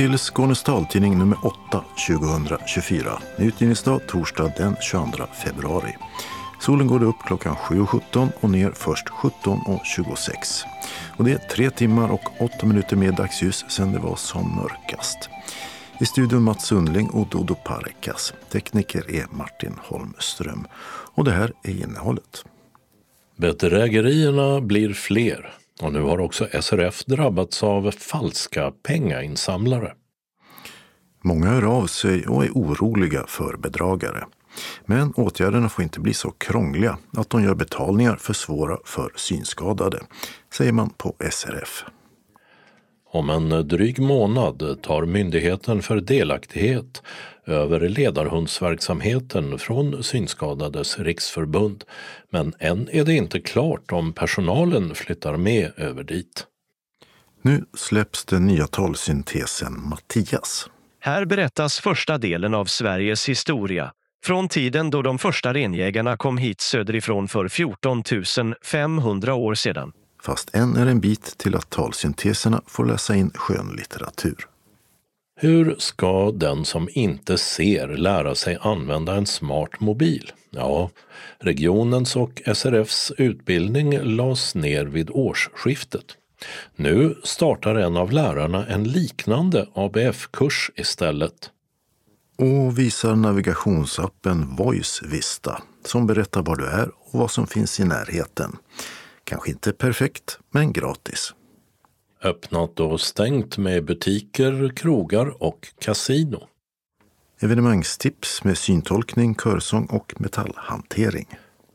Till Skånes taltidning nummer 8 2024. Utgivningsdag torsdag den 22 februari. Solen går upp klockan 7.17 och ner först 17.26. Och det är tre timmar och åtta minuter mer dagsljus sedan det var som mörkast. I studion Mats Sundling och Dodo Parekas. Tekniker är Martin Holmström. Och det här är innehållet. Bedrägerierna blir fler och nu har också SRF drabbats av falska pengainsamlare. Många hör av sig och är oroliga för bedragare. Men åtgärderna får inte bli så krångliga att de gör betalningar för svåra för synskadade, säger man på SRF. Om en dryg månad tar Myndigheten för delaktighet över ledarhundsverksamheten från Synskadades riksförbund. Men än är det inte klart om personalen flyttar med över dit. Nu släpps den nya talsyntesen Mattias. Här berättas första delen av Sveriges historia från tiden då de första renjägarna kom hit söderifrån för 14 500 år sedan. Fast än är en bit till att talsynteserna får läsa in skönlitteratur. Hur ska den som inte ser lära sig använda en smart mobil? Ja, regionens och SRFs utbildning lades ner vid årsskiftet. Nu startar en av lärarna en liknande ABF-kurs istället. Och visar navigationsappen Voice Vista som berättar var du är och vad som finns i närheten. Kanske inte perfekt, men gratis. Öppnat och stängt med butiker, krogar och kasino. Evenemangstips med syntolkning, körsång och metallhantering.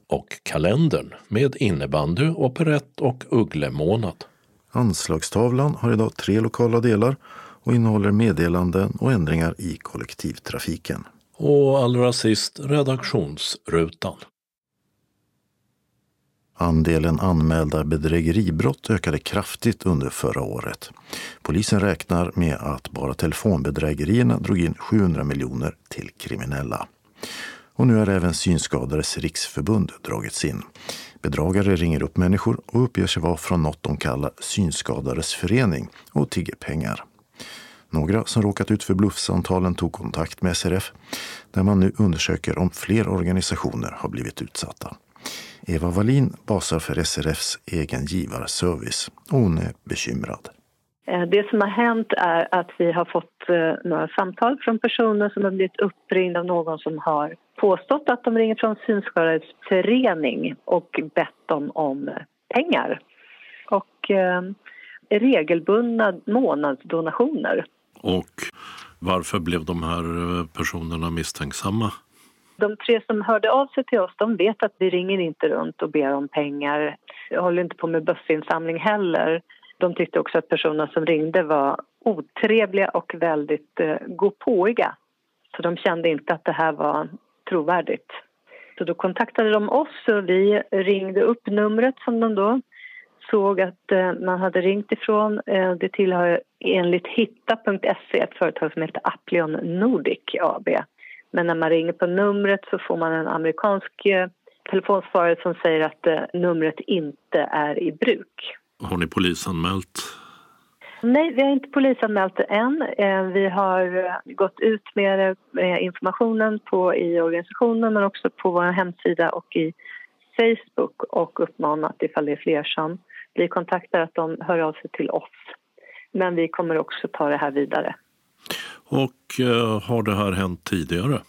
Och kalendern med innebandy, operett och ugglemånad. Anslagstavlan har idag tre lokala delar och innehåller meddelanden och ändringar i kollektivtrafiken. Och allra sist redaktionsrutan. Andelen anmälda bedrägeribrott ökade kraftigt under förra året. Polisen räknar med att bara telefonbedrägerierna drog in 700 miljoner till kriminella. Och nu har även Synskadades riksförbund dragits in. Bedragare ringer upp människor och uppger sig vara från något de kallar Synskadades förening och tigger pengar. Några som råkat ut för bluffsamtalen tog kontakt med SRF där man nu undersöker om fler organisationer har blivit utsatta. Eva Wallin basar för SRFs egen givarservice och hon är bekymrad. Eh, det som har hänt är att vi har fått eh, några samtal från personer som har blivit uppringda av någon som har påstått att de ringer från Synskadades förening och bett dem om pengar. Och eh, regelbundna månadsdonationer. Och varför blev de här personerna misstänksamma? De tre som hörde av sig till oss de vet att vi ringer inte runt och ber om pengar. Jag håller inte på med bössinsamling heller. De tyckte också att personerna som ringde var otrevliga och väldigt eh, gåpåiga. Så de kände inte att det här var trovärdigt. Så då kontaktade de oss och vi ringde upp numret som de då såg att eh, man hade ringt ifrån. Eh, det tillhör enligt hitta.se ett företag som heter Applion Nordic AB. Men när man ringer på numret så får man en amerikansk eh, telefonsvarare som säger att eh, numret inte är i bruk. Har ni polisanmält? Nej, vi har inte polisanmält det än. Eh, vi har gått ut med informationen på, i organisationen men också på vår hemsida och i Facebook och uppmanat ifall det är fler som blir kontaktade att de hör av sig till oss. Men vi kommer också ta det här vidare. Och eh, har det här hänt tidigare?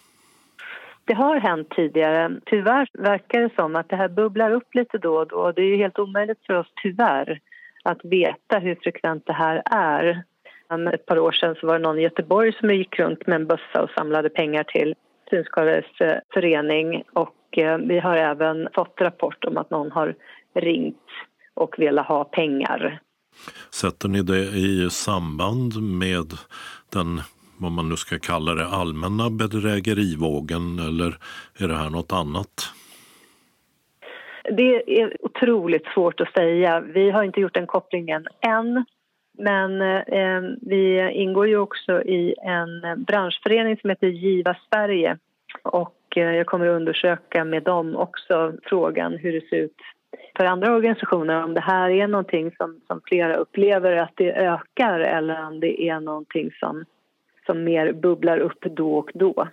Det har hänt tidigare. Tyvärr verkar det som att det här bubblar upp lite då och då. Det är helt omöjligt för oss, tyvärr, att veta hur frekvent det här är. För ett par år sedan så var det någon i Göteborg som gick runt med en bössa och samlade pengar till Synskadades eh, förening och eh, vi har även fått rapport om att någon har ringt och velat ha pengar. Sätter ni det i samband med den vad man nu ska kalla det, allmänna bedrägerivågen eller är det här något annat? Det är otroligt svårt att säga. Vi har inte gjort den kopplingen än. Men eh, vi ingår ju också i en branschförening som heter Giva Sverige och eh, jag kommer att undersöka med dem också frågan hur det ser ut för andra organisationer om det här är någonting som, som flera upplever att det ökar eller om det är någonting som, som mer bubblar upp då och då.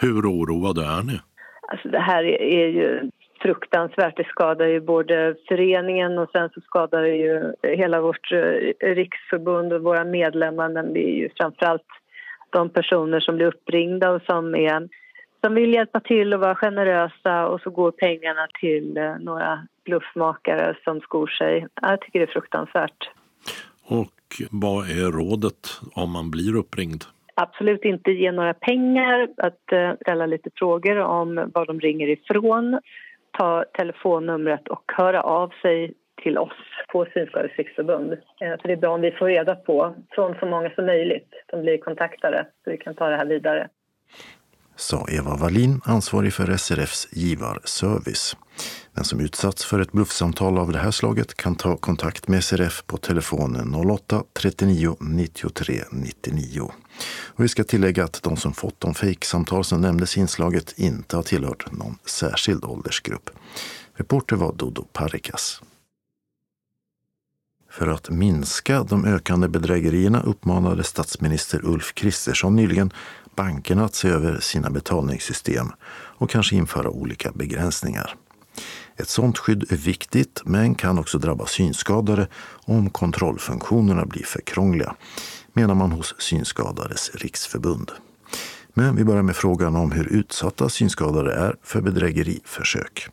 Hur oroade är ni? Alltså det här är ju fruktansvärt. Det skadar ju både föreningen och sen så skadar det ju hela vårt eh, riksförbund och våra medlemmar men det är ju framförallt de personer som blir uppringda och som, är, som vill hjälpa till och vara generösa och så går pengarna till eh, några bluffmakare som skor sig. Jag tycker det är fruktansvärt. Och vad är rådet om man blir uppringd? Absolut inte ge några pengar, att eh, ställa lite frågor om var de ringer ifrån ta telefonnumret och höra av sig till oss på Synskadades riksförbund. Eh, så det är bra om vi får reda på från så många som möjligt som blir kontaktade så vi kan ta det här vidare. Sa Eva Wallin, ansvarig för SRFs givarservice. Den som utsatts för ett bluffsamtal av det här slaget kan ta kontakt med SRF på telefonen 08-39 93 99. Och vi ska tillägga att de som fått de fejksamtal som nämndes i inslaget inte har tillhört någon särskild åldersgrupp. Reporter var Dodo Parikas. För att minska de ökande bedrägerierna uppmanade statsminister Ulf Kristersson nyligen bankerna att se över sina betalningssystem och kanske införa olika begränsningar. Ett sådant skydd är viktigt men kan också drabba synskadade om kontrollfunktionerna blir för krångliga, menar man hos Synskadades riksförbund. Men vi börjar med frågan om hur utsatta synskadade är för bedrägeriförsök.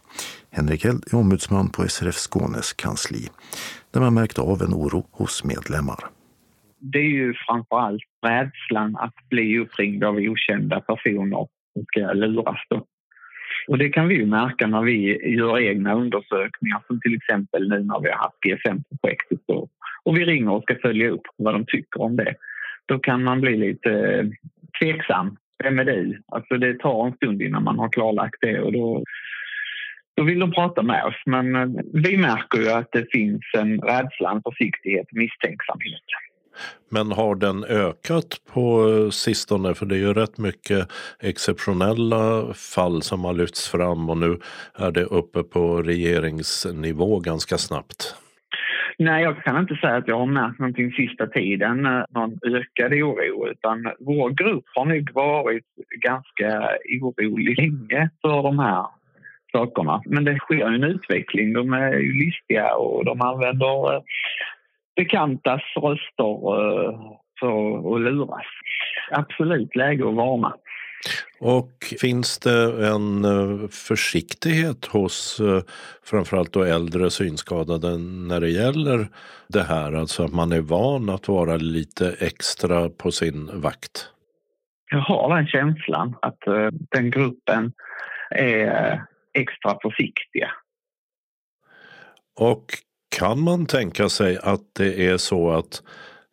Henrik Held är ombudsman på SRF Skånes kansli där man märkt av en oro hos medlemmar. Det är ju framför allt rädslan att bli uppringd av okända personer som ska eh, luras. Då. Och det kan vi ju märka när vi gör egna undersökningar som till exempel nu när vi har haft GSM-projektet och, och vi ringer och ska följa upp vad de tycker om det. Då kan man bli lite eh, tveksam. Vem är du? Alltså det tar en stund innan man har klarlagt det och då, då vill de prata med oss. Men eh, vi märker ju att det finns en rädsla, en försiktighet, misstänksamhet. Men har den ökat på sistone? För det är ju rätt mycket exceptionella fall som har lyfts fram och nu är det uppe på regeringsnivå ganska snabbt. Nej, jag kan inte säga att jag har märkt någonting sista tiden, eh, någon ökad oro. Utan vår grupp har nog varit ganska orolig länge för de här sakerna. Men det sker en utveckling. De är ju listiga och de använder eh, bekantas röster eh, för att luras. Absolut läge att varna. Och finns det en eh, försiktighet hos eh, framförallt då äldre synskadade när det gäller det här? Alltså att man är van att vara lite extra på sin vakt? Jag har den känslan att den gruppen är extra försiktiga. Och kan man tänka sig att det är så att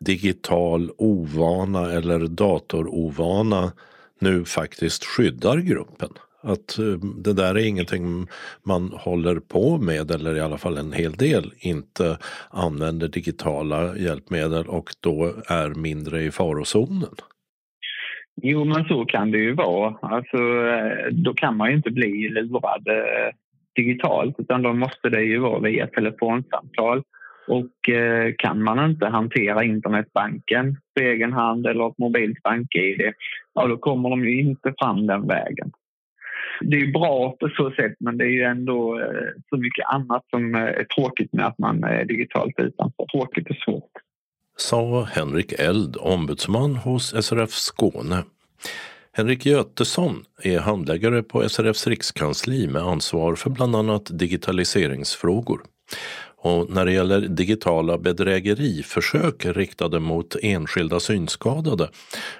digital ovana eller datorovana nu faktiskt skyddar gruppen? Att eh, det där är ingenting man håller på med eller i alla fall en hel del inte använder digitala hjälpmedel och då är mindre i farozonen? Jo, men så kan det ju vara. Alltså, eh, då kan man ju inte bli lurad eh, digitalt utan då måste det ju vara via telefonsamtal. Och eh, kan man inte hantera internetbanken på egen hand eller ett mobilt bank-id, ja då kommer de ju inte fram den vägen. Det är bra på så sätt men det är ju ändå eh, så mycket annat som eh, är tråkigt med att man är digitalt utanför. Tråkigt och svårt. Sa Henrik Eld, ombudsman hos SRF Skåne. Henrik Götesson är handläggare på SRFs rikskansli med ansvar för bland annat digitaliseringsfrågor. Och när det gäller digitala bedrägeriförsök riktade mot enskilda synskadade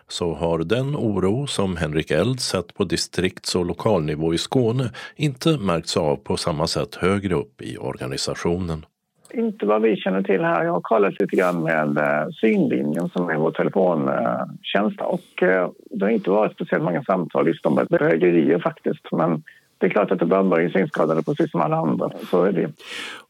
så har den oro som Henrik Eld sett på distrikts och lokalnivå i Skåne inte märkts av på samma sätt högre upp i organisationen. Inte vad vi känner till här. Jag har kollat lite grann med eh, Synlinjen som är vår telefontjänst eh, och eh, det har inte varit speciellt många samtal just om bedrägerier faktiskt. Men det är klart att det drabbar ju synskadade precis som alla andra. Så är det.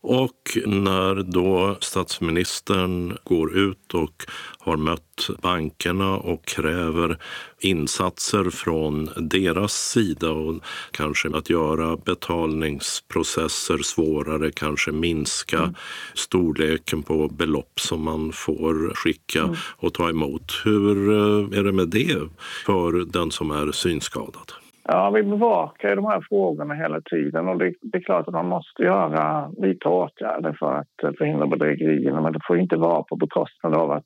Och när då statsministern går ut och har mött bankerna och kräver insatser från deras sida och kanske att göra betalningsprocesser svårare, kanske minska mm. storleken på belopp som man får skicka mm. och ta emot. Hur eh, är det med det för den som är synskadad? Ja, vi bevakar de här frågorna hela tiden och det, det, är klart att man måste göra, vidta åtgärder för att förhindra bedrägerierna men det får inte vara på bekostnad av att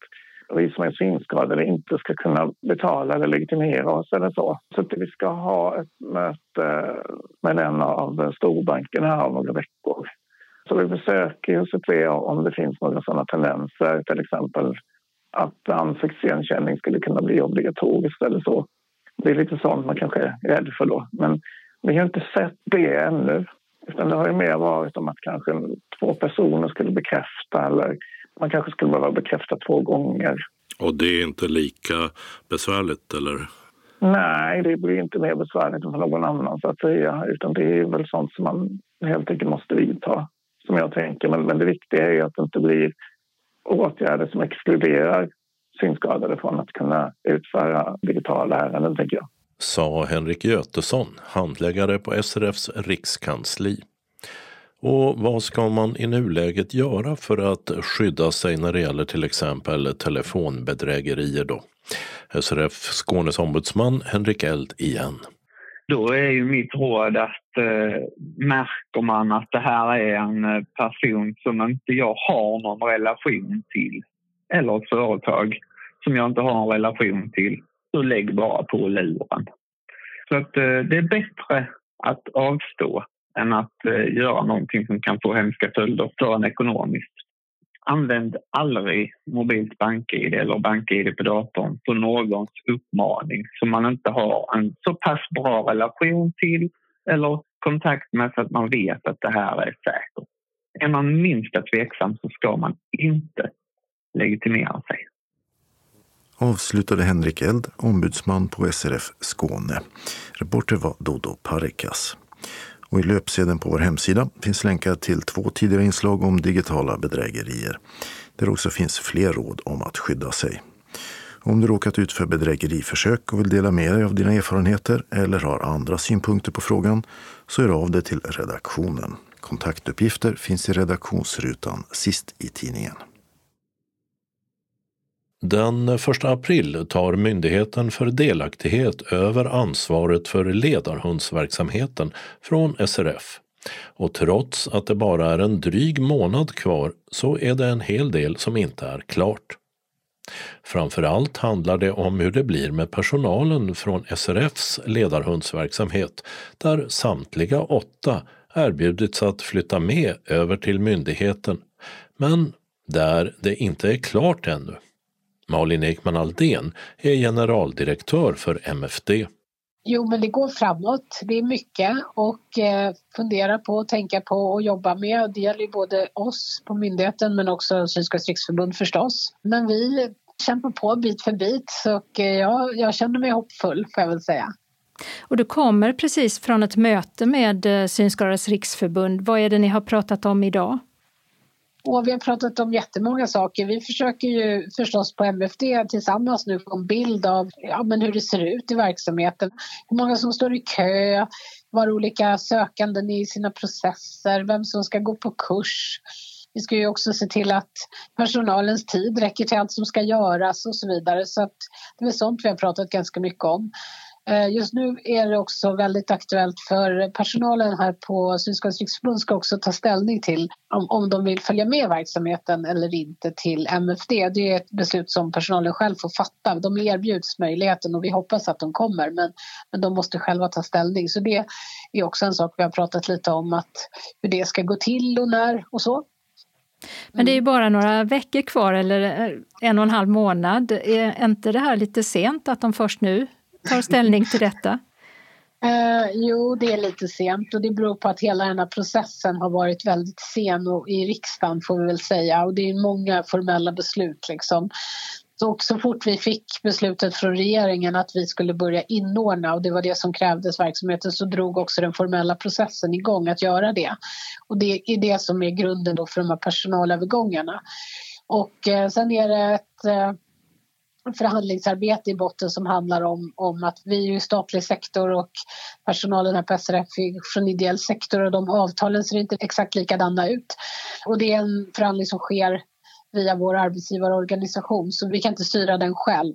vi som är synskadade inte ska kunna betala eller legitimera oss eller så. Så att vi ska ha ett möte med en av storbankerna här om några veckor. Så vi försöker se om det finns några sådana tendenser, till exempel att ansiktsigenkänning skulle kunna bli obligatoriskt eller så. Det är lite sånt man kanske är rädd för då. Men vi har inte sett det ännu. Utan det har ju mer varit om att kanske två personer skulle bekräfta eller man kanske skulle behöva bekräfta två gånger. Och det är inte lika besvärligt eller? Nej, det blir inte mer besvärligt än för någon annan så att säga. Utan det är väl sånt som man helt enkelt måste vidta, som jag tänker. Men, men det viktiga är att det inte blir åtgärder som exkluderar synskadade från att kunna utföra digitala ärenden, tänker jag. Sa Henrik Götesson, handläggare på SRFs rikskansli. Och vad ska man i nuläget göra för att skydda sig när det gäller till exempel telefonbedrägerier då? SRF Skånes ombudsman Henrik Eld igen. Då är ju mitt råd att eh, märker man att det här är en eh, person som inte jag har någon relation till eller ett företag som jag inte har en relation till, så lägg bara på luren. Så att eh, det är bättre att avstå än att eh, göra någonting som kan få hemska följder för en ekonomiskt. Använd aldrig mobilt bank-id eller bank-id på datorn på någons uppmaning som man inte har en så pass bra relation till eller kontakt med så att man vet att det här är säkert. Är man minsta tveksam så ska man inte legitimera sig. Avslutade Henrik Eld, ombudsman på SRF Skåne. Reporter var Dodo Parikas. Och I löpsedeln på vår hemsida finns länkar till två tidigare inslag om digitala bedrägerier. Där också finns fler råd om att skydda sig. Om du råkat ut för bedrägeriförsök och vill dela med dig av dina erfarenheter eller har andra synpunkter på frågan så hör av dig till redaktionen. Kontaktuppgifter finns i redaktionsrutan sist i tidningen. Den 1 april tar Myndigheten för delaktighet över ansvaret för ledarhundsverksamheten från SRF. Och trots att det bara är en dryg månad kvar så är det en hel del som inte är klart. Framförallt handlar det om hur det blir med personalen från SRFs ledarhundsverksamhet där samtliga åtta erbjudits att flytta med över till myndigheten men där det inte är klart ännu. Malin Ekman Aldén är generaldirektör för MFD. Jo, men det går framåt. Det är mycket att eh, fundera på, tänka på och jobba med. Det gäller både oss på myndigheten men också Synskadades riksförbund förstås. Men vi kämpar på bit för bit och eh, jag, jag känner mig hoppfull får jag väl säga. Och du kommer precis från ett möte med eh, Synskadades riksförbund. Vad är det ni har pratat om idag? Och vi har pratat om jättemånga saker. Vi försöker ju förstås på MFD tillsammans nu få en bild av ja, men hur det ser ut i verksamheten. Hur många som står i kö, var olika sökanden i sina processer, vem som ska gå på kurs. Vi ska ju också se till att personalens tid räcker till allt som ska göras och så vidare. Så att det är sånt vi har pratat ganska mycket om. Eh, just nu är det också väldigt aktuellt för personalen här på Synskadades riksförbund ska också ta ställning till om, om de vill följa med verksamheten eller inte till MFD. Det är ett beslut som personalen själv får fatta. De erbjuds möjligheten och vi hoppas att de kommer men, men de måste själva ta ställning. Så det är också en sak vi har pratat lite om att hur det ska gå till och när och så. Men det är ju bara några veckor kvar eller eh, en och en halv månad. Är inte det här lite sent att de först nu tar ställning till detta? Eh, jo, det är lite sent och det beror på att hela den här processen har varit väldigt sen och i riksdagen får vi väl säga och det är många formella beslut liksom. Så, så fort vi fick beslutet från regeringen att vi skulle börja inordna och det var det som krävdes verksamheten så drog också den formella processen igång att göra det. Och det är det som är grunden då för de här personalövergångarna. Och eh, sen är det ett eh, förhandlingsarbete i botten som handlar om, om att vi är ju statlig sektor och personalen här på SRF är från ideell sektor och de avtalen ser inte exakt likadana ut. Och det är en förhandling som sker via vår arbetsgivarorganisation så vi kan inte styra den själv.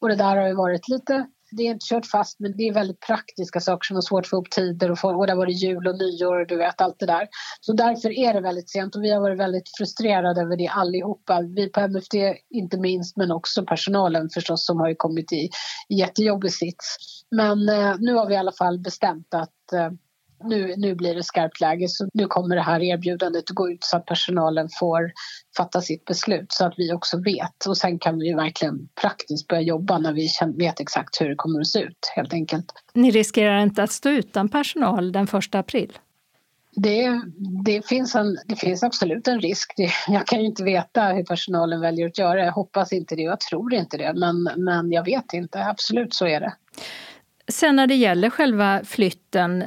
Och det där har ju varit lite det är inte kört fast men det är väldigt praktiska saker som är svårt att få upp tider och, få, och det har varit jul och nyår och du vet allt det där. Så därför är det väldigt sent och vi har varit väldigt frustrerade över det allihopa. Vi på MFD inte minst men också personalen förstås som har ju kommit i, i jättejobbig sits. Men eh, nu har vi i alla fall bestämt att eh, nu, nu blir det skarpt läge så nu kommer det här erbjudandet att gå ut så att personalen får fatta sitt beslut så att vi också vet och sen kan vi verkligen praktiskt börja jobba när vi vet exakt hur det kommer att se ut helt enkelt. Ni riskerar inte att stå utan personal den första april? Det, det, finns en, det finns absolut en risk. Det, jag kan ju inte veta hur personalen väljer att göra. Jag hoppas inte det och jag tror inte det. Men, men jag vet inte. Absolut så är det. Sen när det gäller själva flytten,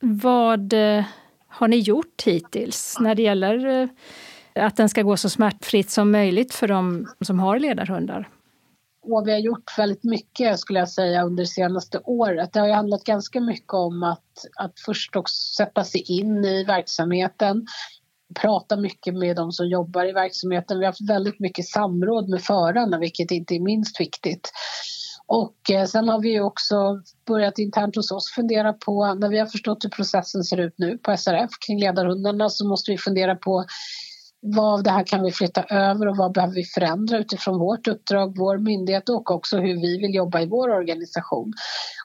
vad eh, har ni gjort hittills när det gäller eh, att den ska gå så smärtfritt som möjligt för de som har ledarhundar? Och vi har gjort väldigt mycket skulle jag säga under det senaste året. Det har ju handlat ganska mycket om att, att först också sätta sig in i verksamheten, prata mycket med de som jobbar i verksamheten. Vi har haft väldigt mycket samråd med förarna, vilket inte är minst viktigt. Och eh, sen har vi också börjat internt hos oss fundera på, när vi har förstått hur processen ser ut nu på SRF kring ledarhundarna så måste vi fundera på vad av det här kan vi flytta över och vad behöver vi förändra utifrån vårt uppdrag, vår myndighet och också hur vi vill jobba i vår organisation.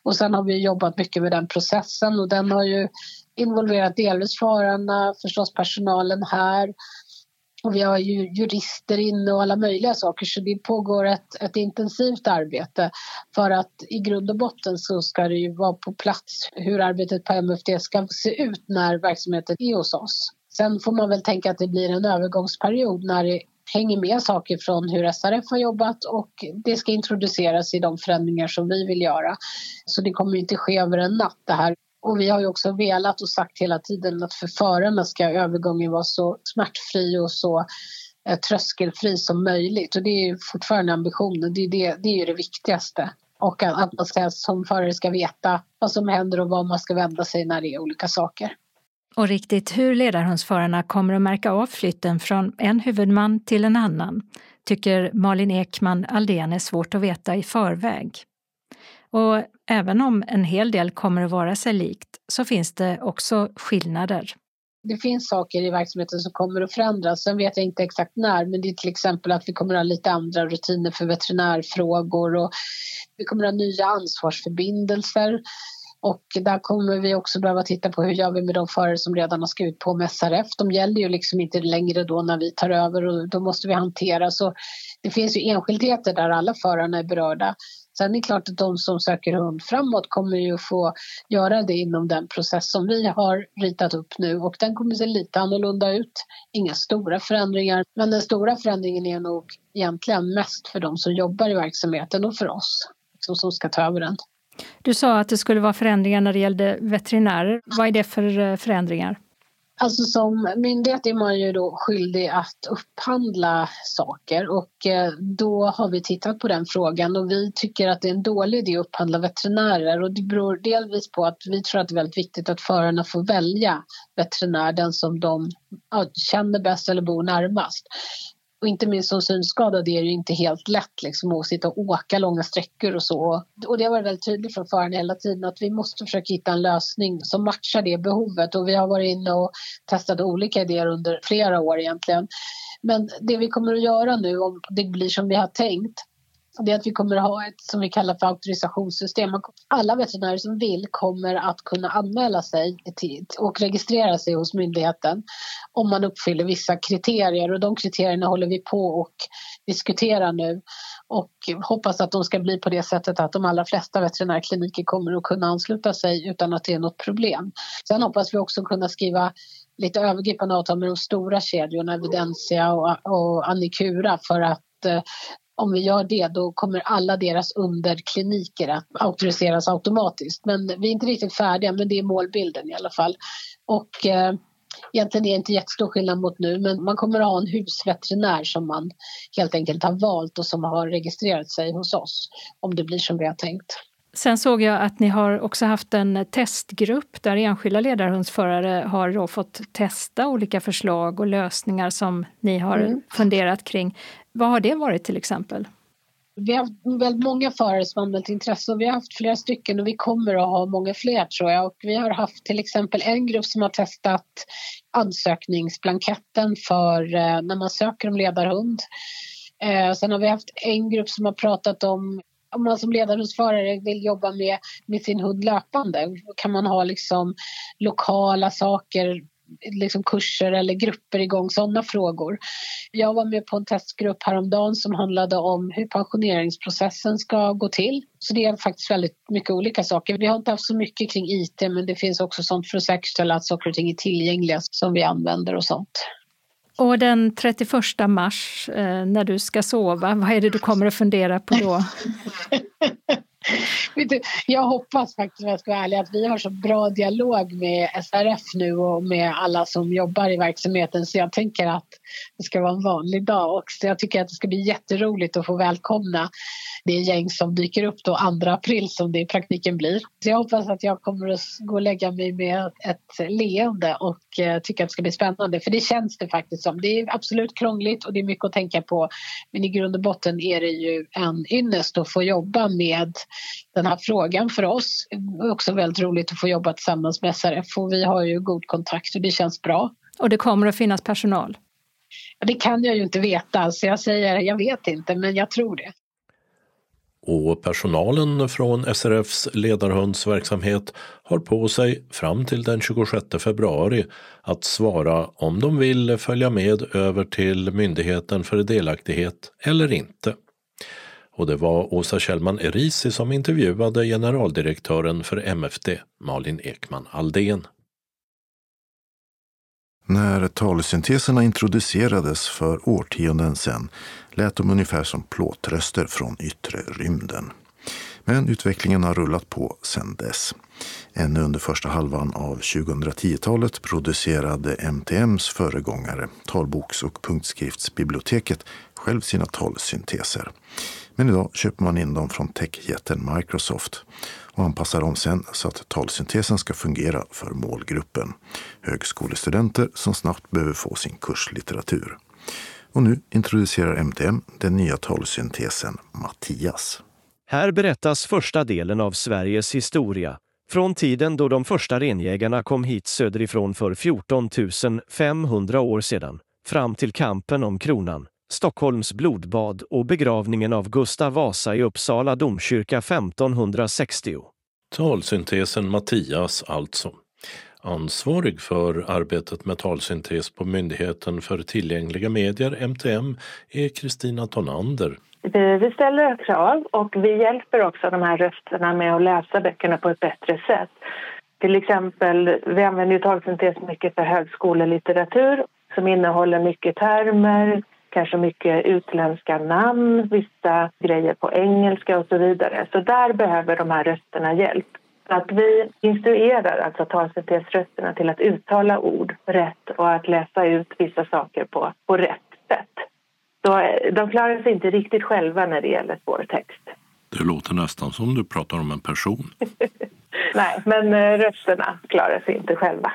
Och sen har vi jobbat mycket med den processen och den har ju involverat delvis förarna, förstås personalen här och vi har ju jurister inne och alla möjliga saker så det pågår ett, ett intensivt arbete för att i grund och botten så ska det ju vara på plats hur arbetet på MFD ska se ut när verksamheten är hos oss. Sen får man väl tänka att det blir en övergångsperiod när det hänger med saker från hur SRF har jobbat och det ska introduceras i de förändringar som vi vill göra. Så det kommer inte ske över en natt det här. Och vi har ju också velat och sagt hela tiden att för förarna ska övergången vara så smärtfri och så eh, tröskelfri som möjligt. Och det är fortfarande ambitionen, det är, det, det är det viktigaste. Och att man ska, som förare ska veta vad som händer och var man ska vända sig när det är olika saker. Och riktigt hur ledarhundsförarna kommer att märka av flytten från en huvudman till en annan tycker Malin Ekman Aldén är svårt att veta i förväg. Och även om en hel del kommer att vara sig likt så finns det också skillnader. Det finns saker i verksamheten som kommer att förändras. Sen vet jag inte exakt när, men det är till exempel att vi kommer att ha lite andra rutiner för veterinärfrågor och vi kommer att ha nya ansvarsförbindelser. Och där kommer vi också behöva titta på hur gör vi med de förare som redan har skrivit på med SRF. De gäller ju liksom inte längre då när vi tar över och då måste vi hantera. Så det finns ju enskildheter där alla förarna är berörda. Sen är det klart att de som söker hund framåt kommer ju få göra det inom den process som vi har ritat upp nu och den kommer se lite annorlunda ut. Inga stora förändringar, men den stora förändringen är nog egentligen mest för de som jobbar i verksamheten och för oss liksom, som ska ta över den. Du sa att det skulle vara förändringar när det gällde veterinärer. Vad är det för eh, förändringar? Alltså som myndighet är man ju då skyldig att upphandla saker och eh, då har vi tittat på den frågan och vi tycker att det är en dålig idé att upphandla veterinärer och det beror delvis på att vi tror att det är väldigt viktigt att förarna får välja veterinär, den som de känner bäst eller bor närmast. Och inte minst som synskadad är det ju inte helt lätt liksom, att sitta och åka långa sträckor och så. Och det har varit väldigt tydligt från föraren hela tiden att vi måste försöka hitta en lösning som matchar det behovet. Och vi har varit inne och testat olika idéer under flera år egentligen. Men det vi kommer att göra nu, om det blir som vi har tänkt, det är att vi kommer att ha ett som vi kallar för auktorisationssystem. Alla veterinärer som vill kommer att kunna anmäla sig och registrera sig hos myndigheten om man uppfyller vissa kriterier och de kriterierna håller vi på och diskuterar nu och hoppas att de ska bli på det sättet att de allra flesta veterinärkliniker kommer att kunna ansluta sig utan att det är något problem. Sen hoppas vi också kunna skriva lite övergripande avtal med de stora kedjorna, Evidensia och, och Annikura för att eh, om vi gör det då kommer alla deras underkliniker att auktoriseras automatiskt. Men vi är inte riktigt färdiga, men det är målbilden i alla fall. Och eh, egentligen är det inte jättestor skillnad mot nu, men man kommer att ha en husveterinär som man helt enkelt har valt och som har registrerat sig hos oss, om det blir som vi har tänkt. Sen såg jag att ni har också haft en testgrupp där enskilda ledarhundsförare har fått testa olika förslag och lösningar som ni har mm. funderat kring. Vad har det varit till exempel? Vi har haft väldigt många förare som anmält intresse och vi har haft flera stycken och vi kommer att ha många fler tror jag. Och vi har haft till exempel en grupp som har testat ansökningsblanketten för eh, när man söker om ledarhund. Eh, sen har vi haft en grupp som har pratat om om man som ledarhundsförare vill jobba med, med sin hund löpande kan man ha liksom lokala saker liksom kurser eller grupper igång sådana frågor. Jag var med på en testgrupp häromdagen som handlade om hur pensioneringsprocessen ska gå till. Så det är faktiskt väldigt mycket olika saker. Vi har inte haft så mycket kring IT men det finns också sånt för att säkerställa att saker och ting är tillgängliga som vi använder och sånt. Och den 31 mars eh, när du ska sova, vad är det du kommer att fundera på då? jag hoppas faktiskt, om jag ska vara ärlig, att vi har så bra dialog med SRF nu och med alla som jobbar i verksamheten så jag tänker att det ska vara en vanlig dag också. Jag tycker att det ska bli jätteroligt att få välkomna det gäng som dyker upp då 2 april som det i praktiken blir. Så jag hoppas att jag kommer att gå och lägga mig med ett leende och eh, tycka att det ska bli spännande för det känns det faktiskt som. Det är absolut krångligt och det är mycket att tänka på men i grund och botten är det ju en ynnest att få jobba med den här frågan för oss. Det är också väldigt roligt att få jobba tillsammans med SRF och vi har ju god kontakt och det känns bra. Och det kommer att finnas personal? Det kan jag ju inte veta, så jag säger jag vet inte, men jag tror det. Och personalen från SRFs ledarhundsverksamhet har på sig fram till den 26 februari att svara om de vill följa med över till Myndigheten för delaktighet eller inte. Och det var Åsa Kjellman Erisi som intervjuade generaldirektören för MFD, Malin Ekman Aldén. När talsynteserna introducerades för årtionden sedan lät de ungefär som plåtröster från yttre rymden. Men utvecklingen har rullat på sedan dess. Ännu under första halvan av 2010-talet producerade MTMs föregångare, talboks och punktskriftsbiblioteket, själv sina talsynteser. Men idag köper man in dem från techjätten Microsoft och anpassar dem sen så att talsyntesen ska fungera för målgruppen. Högskolestudenter som snabbt behöver få sin kurslitteratur. Och nu introducerar MTM den nya talsyntesen Mattias. Här berättas första delen av Sveriges historia från tiden då de första renjägarna kom hit söderifrån för 14 500 år sedan fram till kampen om kronan Stockholms blodbad och begravningen av Gustav Vasa i Uppsala domkyrka 1560. Talsyntesen Mattias alltså. Ansvarig för arbetet med talsyntes på Myndigheten för tillgängliga medier, MTM, är Kristina Tonander. Vi ställer krav och vi hjälper också de här rösterna med att läsa böckerna på ett bättre sätt. Till exempel, vi använder ju talsyntes mycket för högskolelitteratur som innehåller mycket termer, kanske mycket utländska namn, vissa grejer på engelska och så vidare. Så där behöver de här rösterna hjälp. Att vi instruerar alltså talsyntesrösterna till att uttala ord rätt och att läsa ut vissa saker på, på rätt sätt. De klarar sig inte riktigt själva när det gäller svår text. Det låter nästan som du pratar om en person. Nej, men eh, rösterna klarar sig inte själva.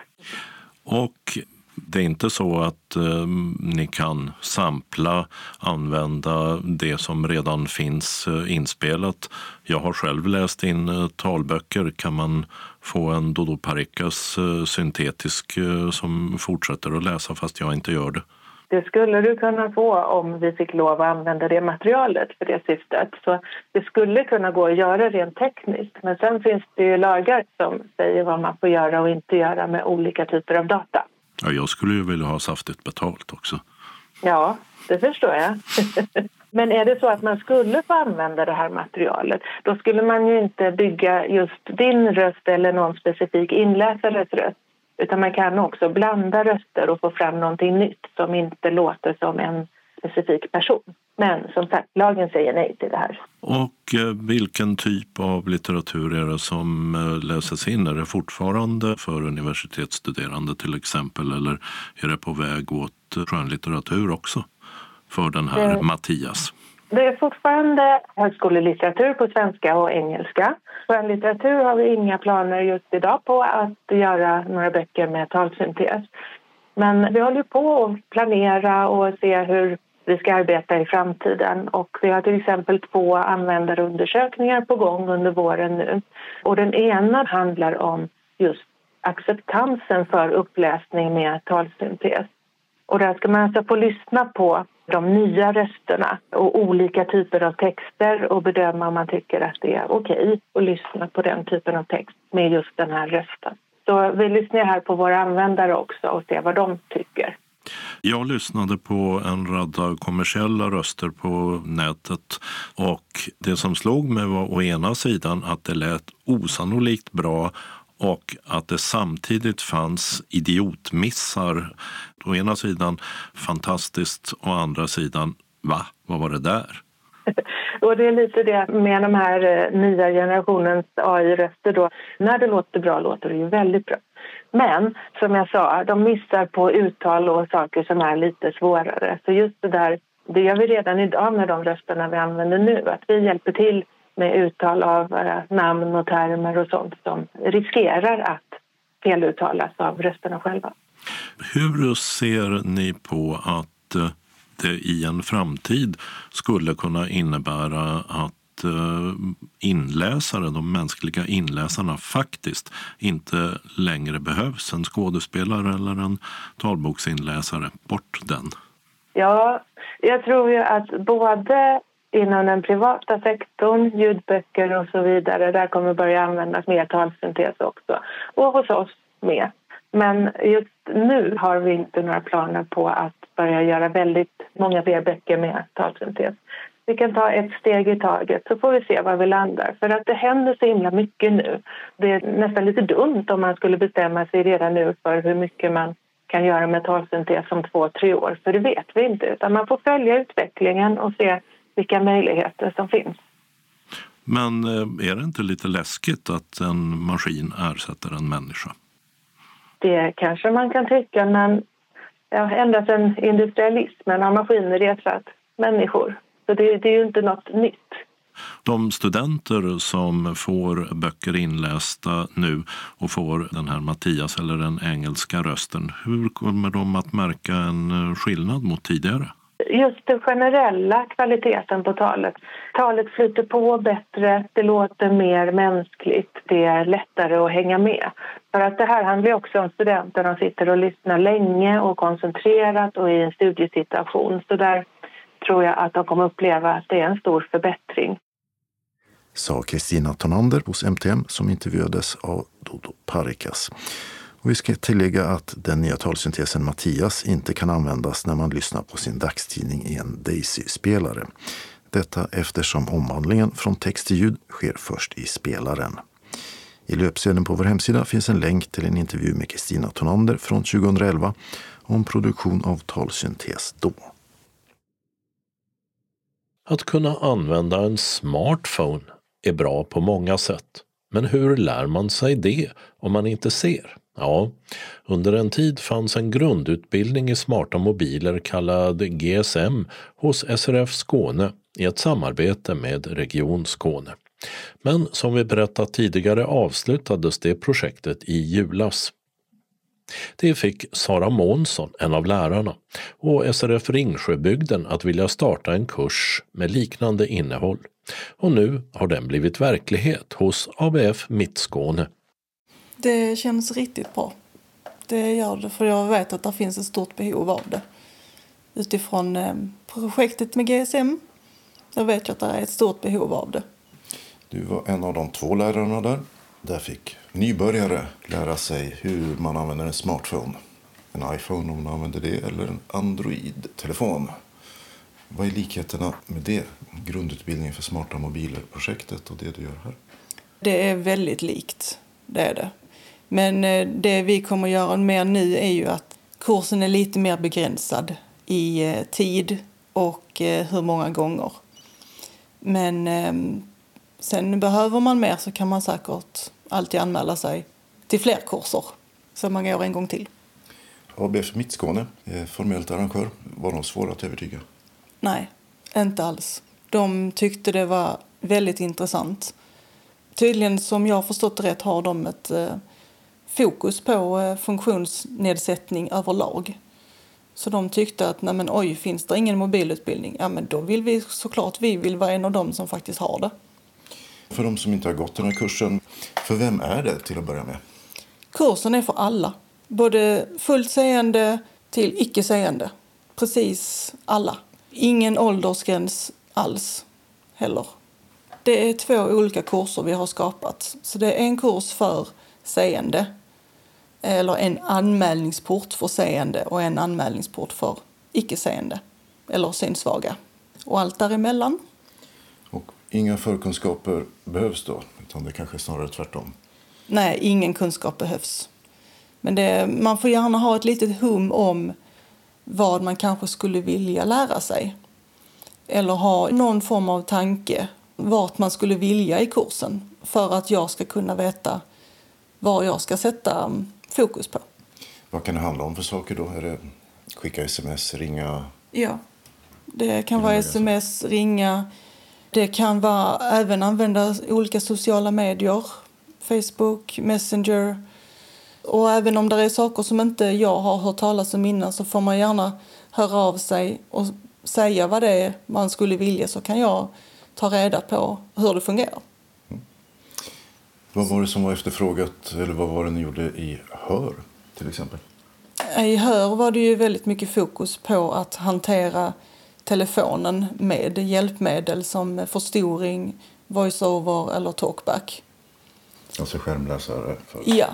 Och det är inte så att eh, ni kan sampla, använda det som redan finns eh, inspelat. Jag har själv läst in eh, talböcker. Kan man få en Dodo Parikas eh, syntetisk eh, som fortsätter att läsa fast jag inte gör det? Det skulle du kunna få om vi fick lov att använda det materialet för det syftet. Så det skulle kunna gå att göra rent tekniskt. Men sen finns det ju lagar som säger vad man får göra och inte göra med olika typer av data. Ja, jag skulle ju vilja ha saftigt betalt också. Ja, det förstår jag. Men är det så att man skulle få använda det här materialet då skulle man ju inte bygga just din röst eller någon specifik inläsares röst utan man kan också blanda röster och få fram någonting nytt som inte låter som en specifik person. Men som sagt, lagen säger nej till det här. Och eh, vilken typ av litteratur är det som eh, läses in? Är det fortfarande för universitetsstuderande till exempel eller är det på väg åt skönlitteratur också för den här det, Mattias? Det är fortfarande högskolelitteratur på svenska och engelska. Skönlitteratur har vi inga planer just idag på att göra några böcker med talsyntes. Men vi håller på att planera och se hur vi ska arbeta i framtiden. Och vi har till exempel två användarundersökningar på gång under våren nu. Och den ena handlar om just acceptansen för uppläsning med talsyntes. Och där ska man alltså få lyssna på de nya rösterna och olika typer av texter och bedöma om man tycker att det är okej okay att lyssna på den typen av text med just den här rösten. Så vi lyssnar här på våra användare också och ser vad de tycker. Jag lyssnade på en radda kommersiella röster på nätet och det som slog mig var å ena sidan att det lät osannolikt bra och att det samtidigt fanns idiotmissar. Å ena sidan fantastiskt, å andra sidan va, vad var det där? Och det är lite det med de här eh, nya generationens AI-röster då. När det låter bra låter det ju väldigt bra. Men som jag sa, de missar på uttal och saker som är lite svårare. Så just det där, det gör vi redan idag med de rösterna vi använder nu. Att vi hjälper till med uttal av eh, namn och termer och sånt som riskerar att feluttalas av rösterna själva. Hur ser ni på att eh, det i en framtid skulle kunna innebära att eh, inläsare, de mänskliga inläsarna faktiskt inte längre behövs. En skådespelare eller en talboksinläsare, bort den. Ja, jag tror ju att både inom den privata sektorn, ljudböcker och så vidare, där kommer börja användas mer talsyntes också. Och hos oss med. Men just nu har vi inte några planer på att börja göra väldigt många fler böcker med talsyntes. Vi kan ta ett steg i taget så får vi se var vi landar. För att det händer så himla mycket nu. Det är nästan lite dumt om man skulle bestämma sig redan nu för hur mycket man kan göra med talsyntes om två, tre år. För det vet vi inte. Utan man får följa utvecklingen och se vilka möjligheter som finns. Men eh, är det inte lite läskigt att en maskin ersätter en människa? Det kanske man kan tycka, men ja, ända sedan industrialismen har maskiner ersatt människor. Så det, det är ju inte något nytt. De studenter som får böcker inlästa nu och får den här Mattias eller den engelska rösten, hur kommer de att märka en skillnad mot tidigare? Just den generella kvaliteten på talet. Talet flyter på bättre, det låter mer mänskligt, det är lättare att hänga med. För att det här handlar också om studenter som sitter och lyssnar länge och koncentrerat och i en studiesituation. Så där tror jag att de kommer uppleva att det är en stor förbättring. Sa Kristina Tonander hos MTM som intervjuades av Dodo Parikas. Och vi ska tillägga att den nya talsyntesen Mattias inte kan användas när man lyssnar på sin dagstidning i en Daisy-spelare. Detta eftersom omvandlingen från text till ljud sker först i spelaren. I löpsedeln på vår hemsida finns en länk till en intervju med Kristina Tonander från 2011 om produktion av talsyntes då. Att kunna använda en smartphone är bra på många sätt. Men hur lär man sig det om man inte ser? Ja, under en tid fanns en grundutbildning i smarta mobiler kallad GSM hos SRF Skåne i ett samarbete med Region Skåne. Men som vi berättat tidigare avslutades det projektet i julas. Det fick Sara Månsson, en av lärarna, och SRF Ringsjöbygden att vilja starta en kurs med liknande innehåll. Och nu har den blivit verklighet hos ABF Mittskåne. Det känns riktigt bra. Det gör det, för jag vet att det finns ett stort behov av det. Utifrån eh, projektet med GSM, jag vet jag att det är ett stort behov av det. Du var en av de två lärarna där. Där fick nybörjare lära sig hur man använder en smartphone. En iPhone om man använder det, eller en Android-telefon. Vad är likheterna med det, grundutbildningen för smarta mobiler-projektet och det du gör här? Det är väldigt likt, det är det. Men eh, det vi kommer göra mer nu är ju att kursen är lite mer begränsad i eh, tid och eh, hur många gånger. Men eh, sen behöver man mer så kan man säkert alltid anmäla sig till fler kurser så man går en gång till. ABF Mittskåne, formellt arrangör, var de svåra att övertyga? Nej, inte alls. De tyckte det var väldigt intressant. Tydligen, som jag har förstått det rätt, har de ett fokus på eh, funktionsnedsättning överlag. Så de tyckte att, nej men oj, finns det ingen mobilutbildning? Ja, men då vill vi såklart, vi vill vara en av dem som faktiskt har det. För de som inte har gått den här kursen, för vem är det till att börja med? Kursen är för alla. Både fullt seende till icke seende. Precis alla. Ingen åldersgräns alls heller. Det är två olika kurser vi har skapat. Så det är en kurs för seende eller en anmälningsport för seende och en anmälningsport för icke-seende eller synsvaga. Och allt däremellan. Och inga förkunskaper behövs då, utan det kanske är snarare tvärtom? Nej, ingen kunskap behövs. Men det, man får gärna ha ett litet hum om vad man kanske skulle vilja lära sig. Eller ha någon form av tanke vart man skulle vilja i kursen för att jag ska kunna veta vad jag ska sätta fokus på. Vad kan det handla om för saker då? Är det skicka sms, ringa? Ja, det kan vara sms, ringa. Det kan vara även använda olika sociala medier. Facebook, Messenger. Och även om det är saker som inte jag har hört talas om innan så får man gärna höra av sig och säga vad det är man skulle vilja så kan jag ta reda på hur det fungerar. Vad var det som var efterfrågat, eller vad var det ni gjorde i HÖR till exempel? I HÖR var det ju väldigt mycket fokus på att hantera telefonen med hjälpmedel som förstoring, voiceover eller talkback. Alltså skärmläsare för Ja,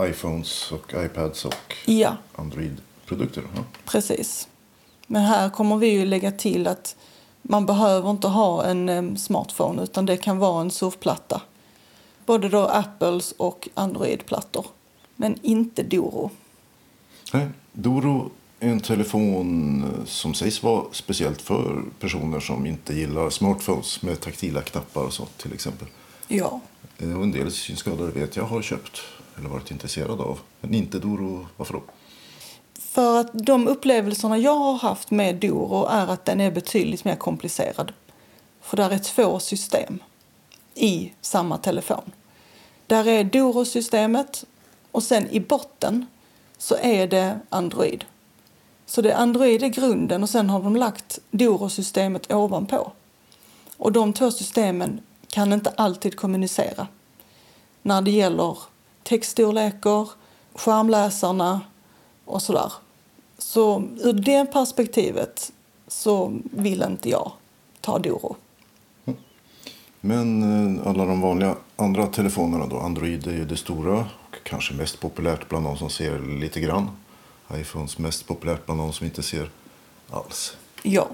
iPhones och iPads och ja, Android-produkter? Ja. precis. Men här kommer vi ju lägga till att man behöver inte ha en smartphone utan det kan vara en surfplatta. Både då Apples och Android-plattor. Men inte Doro. Nej, Doro är en telefon som sägs vara speciellt för personer som inte gillar smartphones med taktila knappar och så till exempel. Ja, Och en del synskadade vet jag har köpt eller varit intresserade av. Men inte Doro. Varför då? För att de upplevelserna jag har haft med Doro är att den är betydligt mer komplicerad. För där är två system i samma telefon. Där är Doro-systemet och sen i botten så är det Android. Så det Android är grunden och sen har de lagt Doro-systemet ovanpå. Och de två systemen kan inte alltid kommunicera när det gäller textstorlekar, skärmläsarna och sådär. Så ur det perspektivet så vill inte jag ta Doro. Men eh, alla de vanliga andra telefonerna då? Android är det stora och kanske mest populärt bland de som ser lite grann. iPhones mest populärt bland de som inte ser alls. Ja,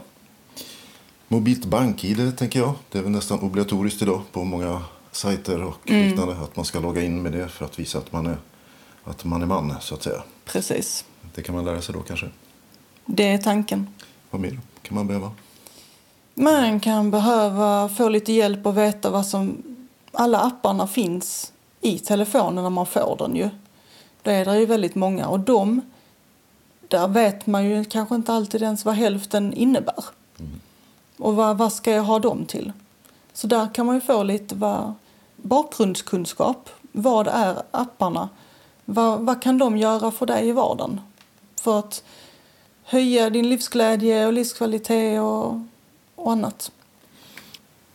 Mobilt bank-id tänker jag. Det är väl nästan obligatoriskt idag på många sajter och liknande. Att man ska logga in med det för att visa att man är, att man är man så att säga. precis. Det kan man lära sig då kanske. Det är tanken. Vad mer kan man behöva? Man kan behöva få lite hjälp och veta vad som... Alla apparna finns i telefonen när man får den ju. Då är det ju väldigt många och de... Där vet man ju kanske inte alltid ens vad hälften innebär. Och vad, vad ska jag ha dem till? Så där kan man ju få lite vad, bakgrundskunskap. Vad är apparna? Vad, vad kan de göra för dig i vardagen? För att höja din livsglädje och livskvalitet och, och annat.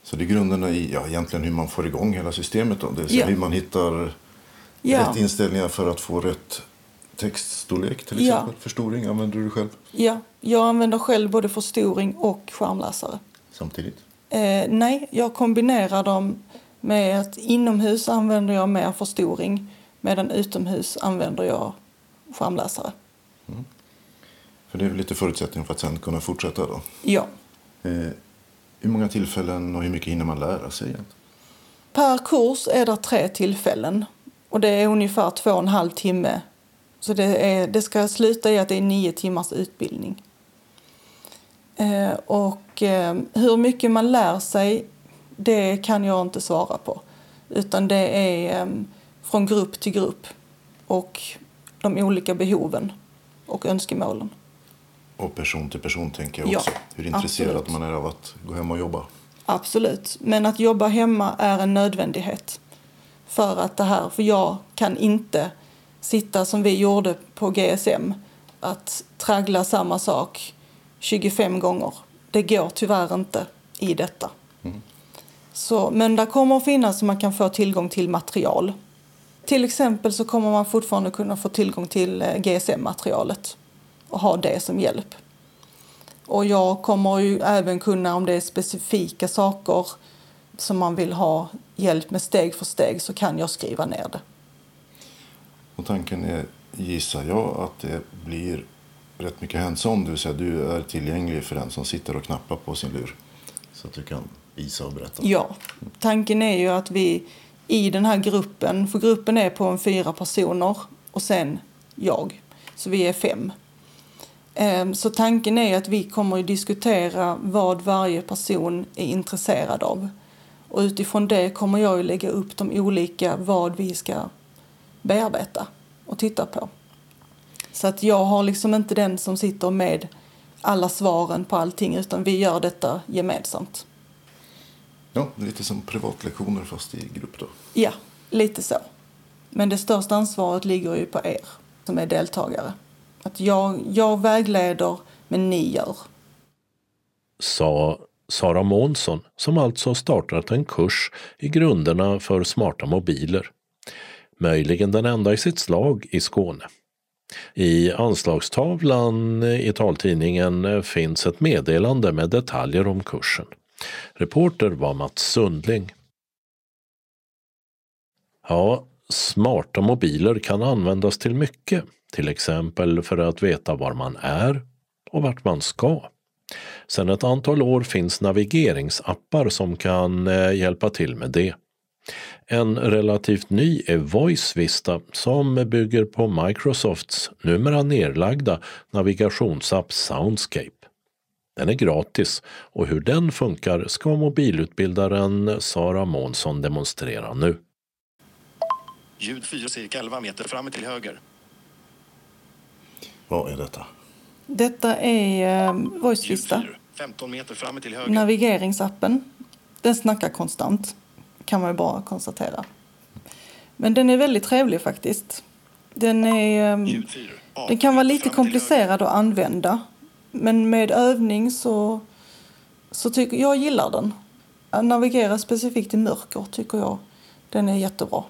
Så det är grunderna i ja, egentligen hur man får igång hela systemet. Då. Det vill säga Ja. hur man hittar Ja. rätt inställningar för att få rätt textstorlek till Ja. exempel. Förstoring använder du själv Ja, jag använder själv både förstoring och skärmläsare. samtidigt. Eh, nej, jag kombinerar dem med att inomhus använder jag mer förstoring medan utomhus använder jag skärmläsare. För det är väl lite förutsättning för att sen kunna fortsätta då. Ja. Eh, hur många tillfällen och hur mycket hinner man lära sig egentligen? Per kurs är det tre tillfällen och det är ungefär två och en halv timme. Så det, är, det ska sluta i att det är nio timmars utbildning. Eh, och eh, hur mycket man lär sig, det kan jag inte svara på. Utan det är eh, från grupp till grupp och de olika behoven och önskemålen. Och person till person tänker jag Ja, också. Hur intresserad absolut. man är av att gå hem och jobba. Absolut, men att jobba hemma är en nödvändighet. För att det här, för jag kan inte sitta som vi gjorde på GSM, att traggla samma sak 25 gånger. Det går tyvärr inte i detta. Så, men det kommer att finnas så man kan få tillgång till material. Till exempel så kommer man fortfarande kunna få tillgång till eh, GSM-materialet och ha det som hjälp. Och jag kommer ju även kunna, om det är specifika saker som man vill ha hjälp med steg för steg, så kan jag skriva ner det. Och tanken är, gissar jag, att det blir rätt mycket hands-on. Det vill säga du är tillgänglig för den som sitter och knappar på sin lur. Så att du kan visa och berätta. Ja, tanken är ju att vi i den här gruppen, för gruppen är på en fyra personer och sen jag, så vi är fem. Ehm, Så tanken är att vi kommer att diskutera vad varje person är intresserad av. Och utifrån det kommer jag att lägga upp de olika vad vi ska bearbeta och titta på. Så att jag har liksom inte den som sitter med alla svaren på allting utan vi gör detta gemensamt. Ja, lite som privatlektioner fast i grupp då. Ja, lite så. Men det största ansvaret ligger ju på er som är deltagare. Att jag, jag vägleder, men ni gör. Sa Sara Månsson som alltså startat en kurs i grunderna för smarta mobiler. Möjligen den enda i sitt slag i Skåne. I anslagstavlan i taltidningen finns ett meddelande med detaljer om kursen. Reporter var Mats Sundling. Ja, smarta mobiler kan användas till mycket, till exempel för att veta var man är och vart man ska. Sedan ett antal år finns navigeringsappar som kan eh, hjälpa till med det. En relativt ny är Voice Vista som bygger på Microsofts numera nedlagda navigationsapp Soundscape. Den är gratis och hur den funkar ska mobilutbildaren Sara Månsson demonstrera nu. Ljud 4 cirka 11 meter fram till höger. Vad är detta? Detta är eh, 4 15 meter fram till höger. navigeringsappen. Den snackar konstant, kan man ju bara konstatera. Men den är väldigt trevlig faktiskt. Den, är, eh, Ljud 4 den kan vara lite komplicerad att använda. Men med övning så, så tycker jag gillar den. Att navigera specifikt i mörker tycker jag den är jättebra.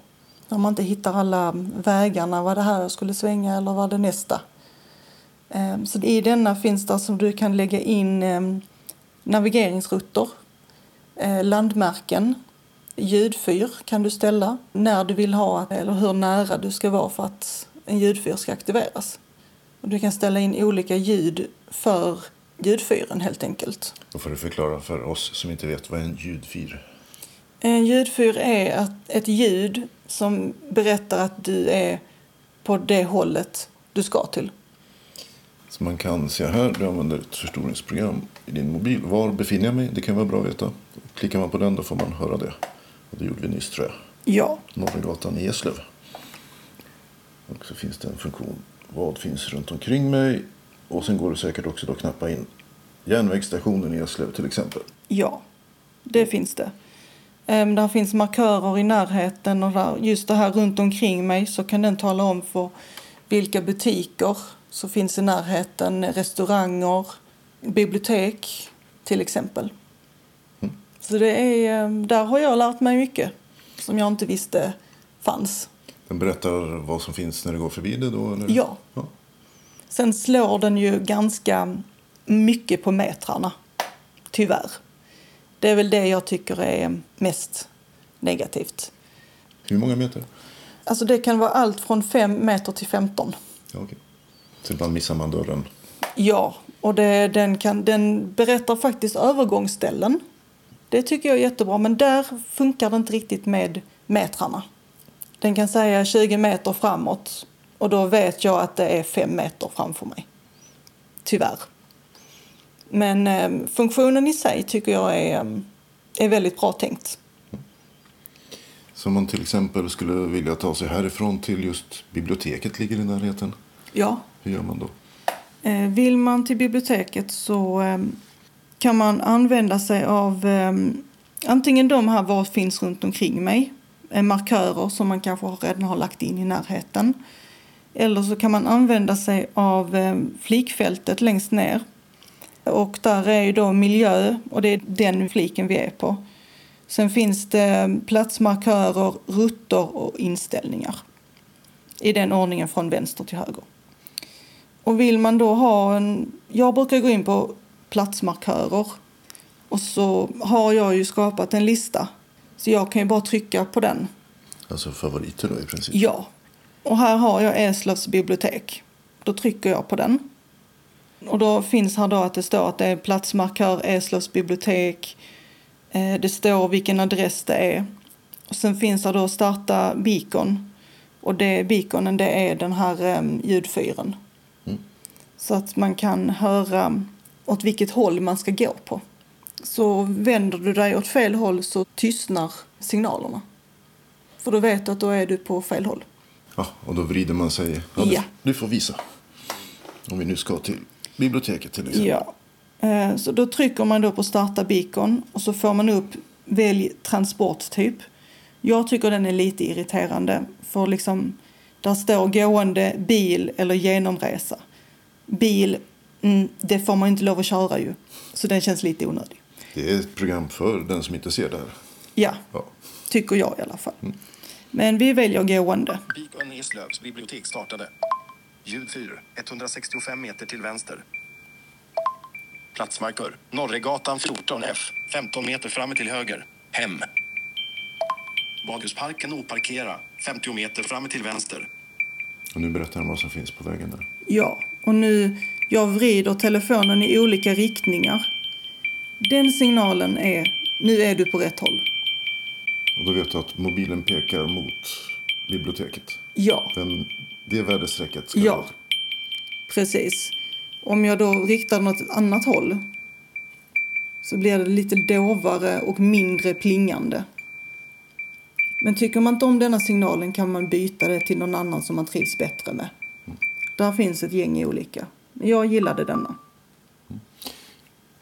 Om man inte hittar alla vägarna, var det här jag skulle svänga eller var det nästa. Ehm, så i denna finns det som du kan lägga in ehm, navigeringsrutter, eh, landmärken, ljudfyr kan du ställa när du vill ha eller hur nära du ska vara för att en ljudfyr ska aktiveras. Du kan ställa in olika ljud för ljudfyren helt enkelt. Då får du förklara för oss som inte vet vad en ljudfyr en ljudfyr är ett ljud som berättar att du är på det hållet du ska till. Så man kan se här, du använder ett förstoringsprogram i din mobil. Var befinner jag mig? Det kan vara bra att veta. Klickar man på den då får man höra det. Och det gjorde vi nyss tror jag. Ja, Norra gatan i Eslöv. Och så finns det en funktion. Vad finns runt omkring mig? Och sen går det säkert också då att knappa in järnvägsstationen i Eslöv till exempel. ja, det finns det. Ehm, Där finns markörer i närheten och där, just det här runt omkring mig så kan den tala om för vilka butiker som finns i närheten, restauranger, bibliotek till exempel. Så det är, ehm, där har jag lärt mig mycket som jag inte visste fanns. Den berättar vad som finns när du går förbi det då? Eller? Ja. ja. Sen slår den ju ganska mycket på metrarna, tyvärr. Det är väl det jag tycker är mest negativt. Hur många meter? Alltså det kan vara allt från 5 meter till 15. Ja, okej. Så ibland missar man dörren. Ja, och det, den, kan, den berättar faktiskt övergångsställen. Det tycker jag är jättebra, men där funkar det inte riktigt med metrarna. Den kan säga 20 meter framåt och då vet jag att det är 5 meter framför mig. Tyvärr. Men eh, funktionen i sig tycker jag är, eh, är väldigt bra tänkt. Så om man till exempel skulle vilja ta sig härifrån till just biblioteket ligger i närheten. Ja. Hur gör man då? Eh, vill man till biblioteket så eh, kan man använda sig av eh, antingen de här vad finns runt omkring mig, eh, markörer som man kanske redan har lagt in i närheten. Eller så kan man använda sig av eh, flikfältet längst ner. Och där är ju då miljö och det är den fliken vi är på. Sen finns det platsmarkörer, rutter och inställningar. I den ordningen från vänster till höger. Och vill man då ha en... Jag brukar gå in på platsmarkörer. Och så har jag ju skapat en lista. Så jag kan ju bara trycka på den. Alltså favoriter då i princip? Ja. Och här har jag Eslövs bibliotek. Då trycker jag på den. Och då finns här då att det står att det är platsmarkör Eslövs bibliotek. Eh, Det står vilken adress det är. Och sen finns det då starta beacon. Och det beaconen det är den här um, ljudfyren. Så att man kan höra åt vilket håll man ska gå på. Så vänder du dig åt fel håll så tystnar signalerna. För då vet du att då är du på fel håll. Ja, och då vrider man sig. Ja, du, Ja. du får visa. Om vi nu ska till biblioteket till exempel. Ja. Eh, Så då trycker man då på starta beacon och så får man upp välj transporttyp. Jag tycker den är lite irriterande för liksom där står gående, bil eller genomresa. Bil, mm, det får man inte lov att köra ju. Så den känns lite onödig. Det är ett program för den som inte ser det här. Ja, Ja. tycker jag i alla fall. Men vi väljer gående. Beacon Eslövs bibliotek startade. Ljudfyr 165 meter till vänster. Platsmarkör Norregatan 14F 15 meter fram till höger. Hem. Badhusparken oparkera 50 meter fram till vänster. Och nu berättar han vad som finns på vägen där. Ja, och nu jag vrider telefonen i olika riktningar. Den signalen är nu är du på rätt håll. Och då vet du att mobilen pekar mot biblioteket. Ja, Den, det väderstrecket ska Ja. precis. Om jag då riktar den åt ett annat håll så blir det lite dovare och mindre plingande. Men tycker man inte om denna signalen kan man byta det till någon annan som man trivs bättre med. Där finns ett gäng olika. Jag gillade denna.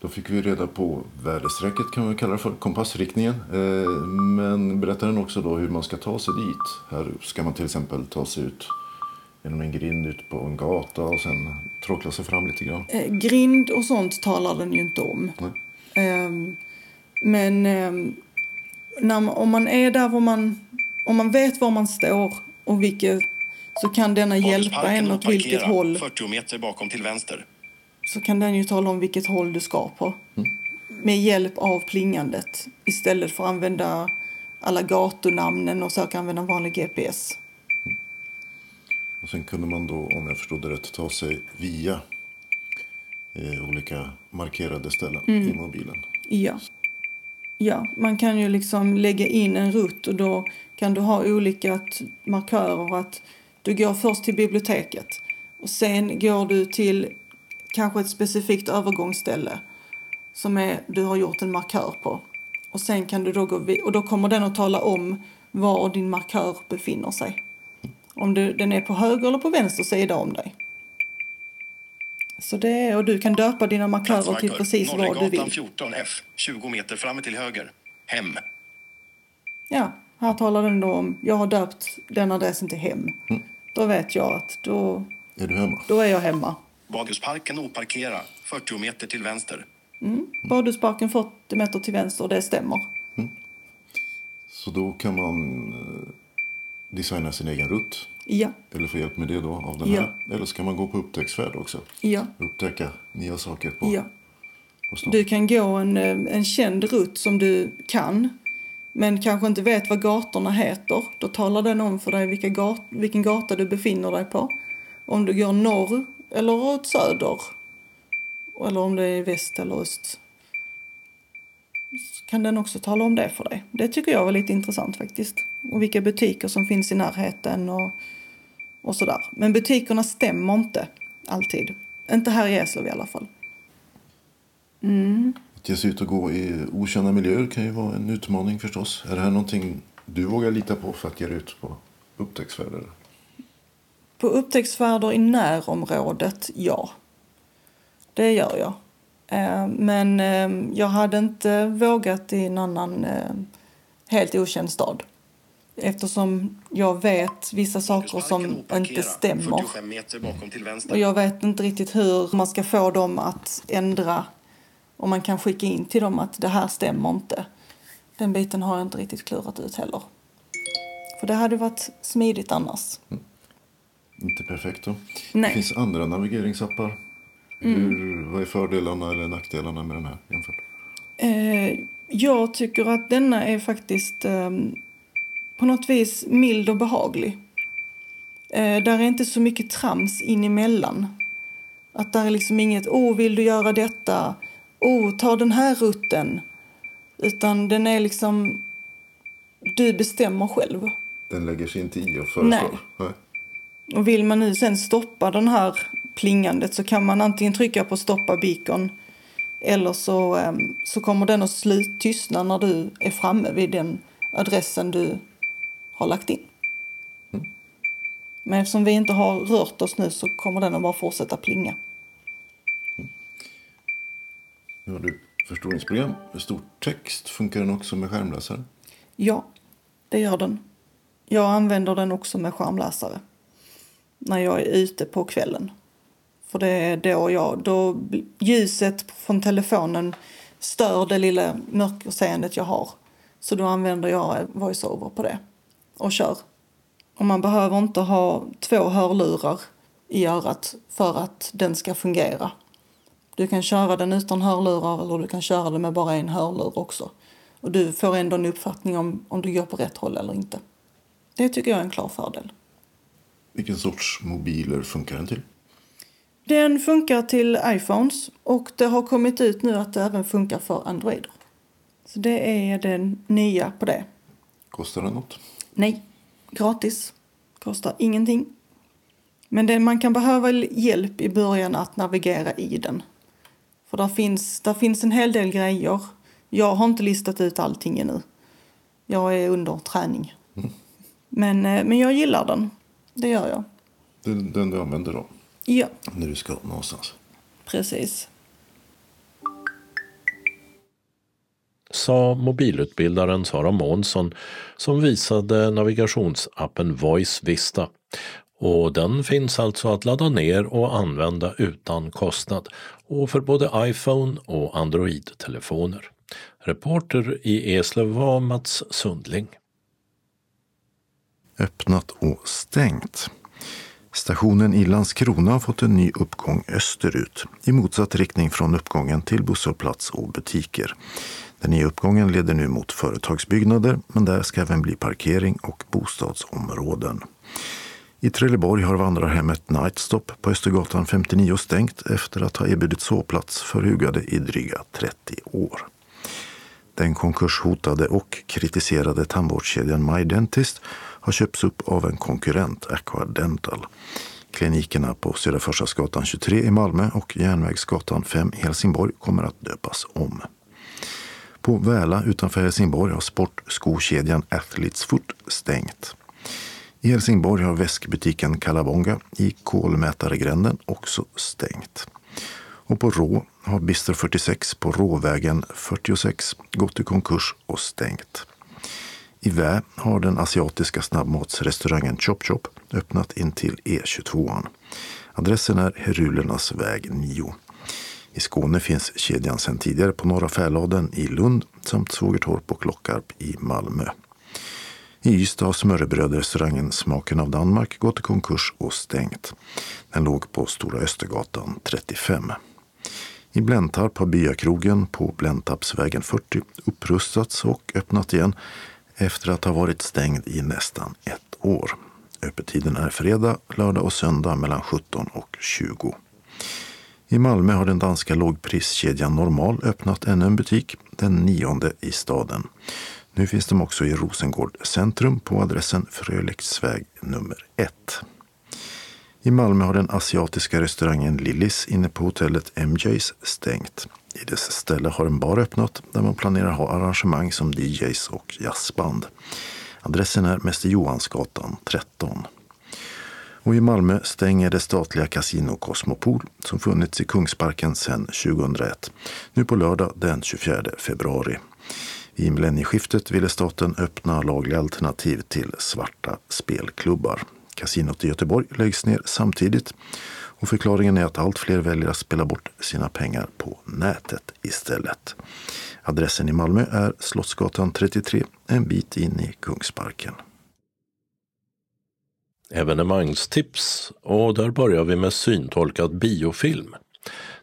Då fick vi reda på väderstrecket kan vi kalla det för, kompassriktningen. Eh, men berättar den också då hur man ska ta sig dit? Här ska man till exempel ta sig ut genom en grind ut på en gata och sen tråckla sig fram lite grann. Eh, grind och sånt talar den ju inte om. Nej. Ehm, men ehm, när om man är där var man, om man vet var man står och vilket, så kan denna hjälpa en åt vilket håll. 40 meter bakom till vänster. Så kan den ju tala om vilket håll du ska på. Med hjälp av plingandet. Istället för att använda alla gatunamnen och söka använda en vanlig GPS. Och sen kunde man då, om jag förstod det rätt, ta sig via eh, olika markerade ställen i mobilen. Ja. Ja, man kan ju liksom lägga in en rutt och då kan du ha olika markörer. Att du går först till biblioteket och sen går du till kanske ett specifikt övergångsställe som är, du har gjort en markör på. Och sen kan du då gå och då kommer den att tala om var din markör befinner sig. Om du, den är på höger eller på vänster sida om dig. Så det är, och du kan döpa dina markörer till precis var du vill. 14F 20 meter fram till höger. Hem. Ja, här talar den då om, jag har döpt den adressen till hem. Då vet jag att då, Är du hemma? då är jag hemma. Badhusparken oparkera 40 meter till vänster. Badhusparken 40 meter till vänster, det stämmer. Så då kan man eh, designa sin egen rutt. Ja, Eller få hjälp med det då av den Ja. här. Eller ska man gå på upptäcktsfärd också? ja, Upptäcka nya saker på, ja. på. Du kan gå en, eh, en känd rutt som du kan, men kanske inte vet vad gatorna heter. Då talar den om för dig vilka gat, vilken gata du befinner dig på. Om du går norr eller åt söder. Eller om det är väst eller öst. Kan den också tala om det för dig. Det tycker jag var lite intressant faktiskt. Och vilka butiker som finns i närheten och, och sådär. Men butikerna stämmer inte alltid. Inte här i Eslöv i alla fall. Mm. Att ge sig ut och gå i okända miljöer kan ju vara en utmaning förstås. Är det här någonting du vågar lita på för att ge dig ut på upptäcktsfärder? På upptäcktsfärder i närområdet, ja. Det gör jag. Eh, Men eh, jag hade inte vågat i en annan eh, helt okänd stad. Eftersom jag vet vissa saker som inte stämmer. 45 meter bakom till vänster. Och jag vet inte riktigt hur man ska få dem att ändra. Och man kan skicka in till dem att det här stämmer inte. Den biten har jag inte riktigt klurat ut heller. För det hade varit smidigt annars. Inte perfekt då. Nej. Det finns andra navigeringsappar. Hur, vad är fördelarna eller nackdelarna med den här jämfört? Eh, jag tycker att denna är faktiskt eh, på något vis mild och behaglig. Eh, där är inte så mycket trams in emellan. Att där är liksom inget, oh vill du göra detta? Oh, ta den här rutten. Utan den är liksom, du bestämmer själv. Den lägger sig inte i och föreslår? Nej. Och vill man nu sen stoppa den här plingandet så kan man antingen trycka på stoppa beacon eller så, eh, så kommer den att slut tystna när du är framme vid den adressen du har lagt in. Men eftersom vi inte har rört oss nu så kommer den att bara fortsätta plinga. Nu har du förstoringsprogram med stor text. Funkar den också med skärmläsare? Ja, det gör den. Jag använder den också med skärmläsare när jag är ute på kvällen. För det är då jag, då ljuset från telefonen stör det lilla mörkerseendet jag har. Så då använder jag voiceover på det och kör. Och man behöver inte ha två hörlurar i örat för att den ska fungera. Du kan köra den utan hörlurar eller du kan köra den med bara en hörlur också. Och du får ändå en uppfattning om, om du går på rätt håll eller inte. Det tycker jag är en klar fördel. Vilken sorts mobiler funkar den till? Den funkar till iPhones och det har kommit ut nu att det även funkar för Androider. Så det är det nya på det. Kostar den något? Nej, gratis. Kostar ingenting. Men det, man kan behöva hjälp i början att navigera i den. För där finns, där finns en hel del grejer. Jag har inte listat ut allting ännu. Jag är under träning. Men, eh, men jag gillar den. Det gör jag. Den, den du använder då? Ja, När du ska någonstans? precis. sa mobilutbildaren Sara Månsson som visade navigationsappen Voice Vista. Och den finns alltså att ladda ner och använda utan kostnad och för både iPhone och Android-telefoner. Reporter i Eslöv var Mats Sundling. Öppnat och stängt. Stationen i Landskrona har fått en ny uppgång österut i motsatt riktning från uppgången till busshållplats och butiker. Den nya uppgången leder nu mot företagsbyggnader men där ska även bli parkering och bostadsområden. I Trelleborg har vandrarhemmet Nightstop på Östergatan 59 stängt efter att ha erbjudit sovplats för hugade i dryga 30 år. Den konkurshotade och kritiserade tandvårdskedjan My Dentist har köpts upp av en konkurrent, Aqua Dental. Klinikerna på Södra Förstadsgatan 23 i Malmö och Järnvägsgatan 5 i Helsingborg kommer att döpas om. På Väla utanför Helsingborg har sportskokedjan Athletes Foot stängt. I Helsingborg har väskbutiken Kalabonga i Kolmätaregränden också stängt. Och på Rå har Bister 46 på Råvägen 46 gått i konkurs och stängt. I Vä har den asiatiska snabbmatsrestaurangen Chop Chop öppnat in till E22. Adressen är Herulernas väg 9. I Skåne finns kedjan sedan tidigare på Norra Fäladen i Lund samt Svågertorp och Lockarp i Malmö. I Ystad har smörrebrödrestaurangen Smaken av Danmark gått i konkurs och stängt. Den låg på Stora Östergatan 35. I Blentarp har byakrogen på Blentarpsvägen 40 upprustats och öppnat igen efter att ha varit stängd i nästan ett år. Öppettiden är fredag, lördag och söndag mellan 17 och 20. I Malmö har den danska lågpriskedjan Normal öppnat ännu en butik, den nionde i staden. Nu finns de också i Rosengård centrum på adressen Fröleksväg nummer 1. I Malmö har den asiatiska restaurangen Lillis inne på hotellet MJs stängt. I dess ställe har en bar öppnat där man planerar ha arrangemang som DJs och jazzband. Adressen är Mäster Johansgatan 13. Och i Malmö stänger det statliga Casino Cosmopol som funnits i Kungsparken sedan 2001. Nu på lördag den 24 februari. I millennieskiftet ville staten öppna lagliga alternativ till svarta spelklubbar. Kasinot i Göteborg läggs ner samtidigt och förklaringen är att allt fler väljer att spela bort sina pengar på nätet istället. Adressen i Malmö är Slottsgatan 33, en bit in i Kungsparken. Evenemangstips och där börjar vi med syntolkad biofilm.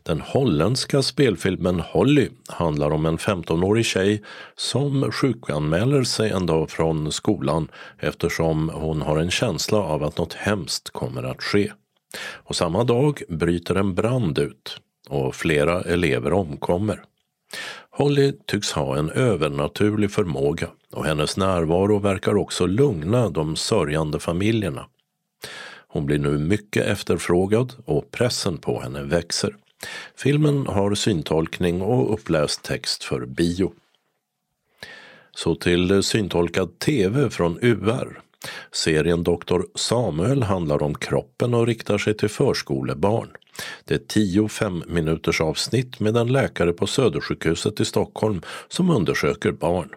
Den holländska spelfilmen Holly handlar om en 15-årig tjej som sjukanmäler sig en dag från skolan eftersom hon har en känsla av att något hemskt kommer att ske. Och samma dag bryter en brand ut och flera elever omkommer. Holly tycks ha en övernaturlig förmåga och hennes närvaro verkar också lugna de sörjande familjerna. Hon blir nu mycket efterfrågad och pressen på henne växer. Filmen har syntolkning och uppläst text för bio. Så till syntolkad TV från UR. Serien Dr. Samuel handlar om kroppen och riktar sig till förskolebarn. Det är tio fem minuters avsnitt med en läkare på Södersjukhuset i Stockholm som undersöker barn.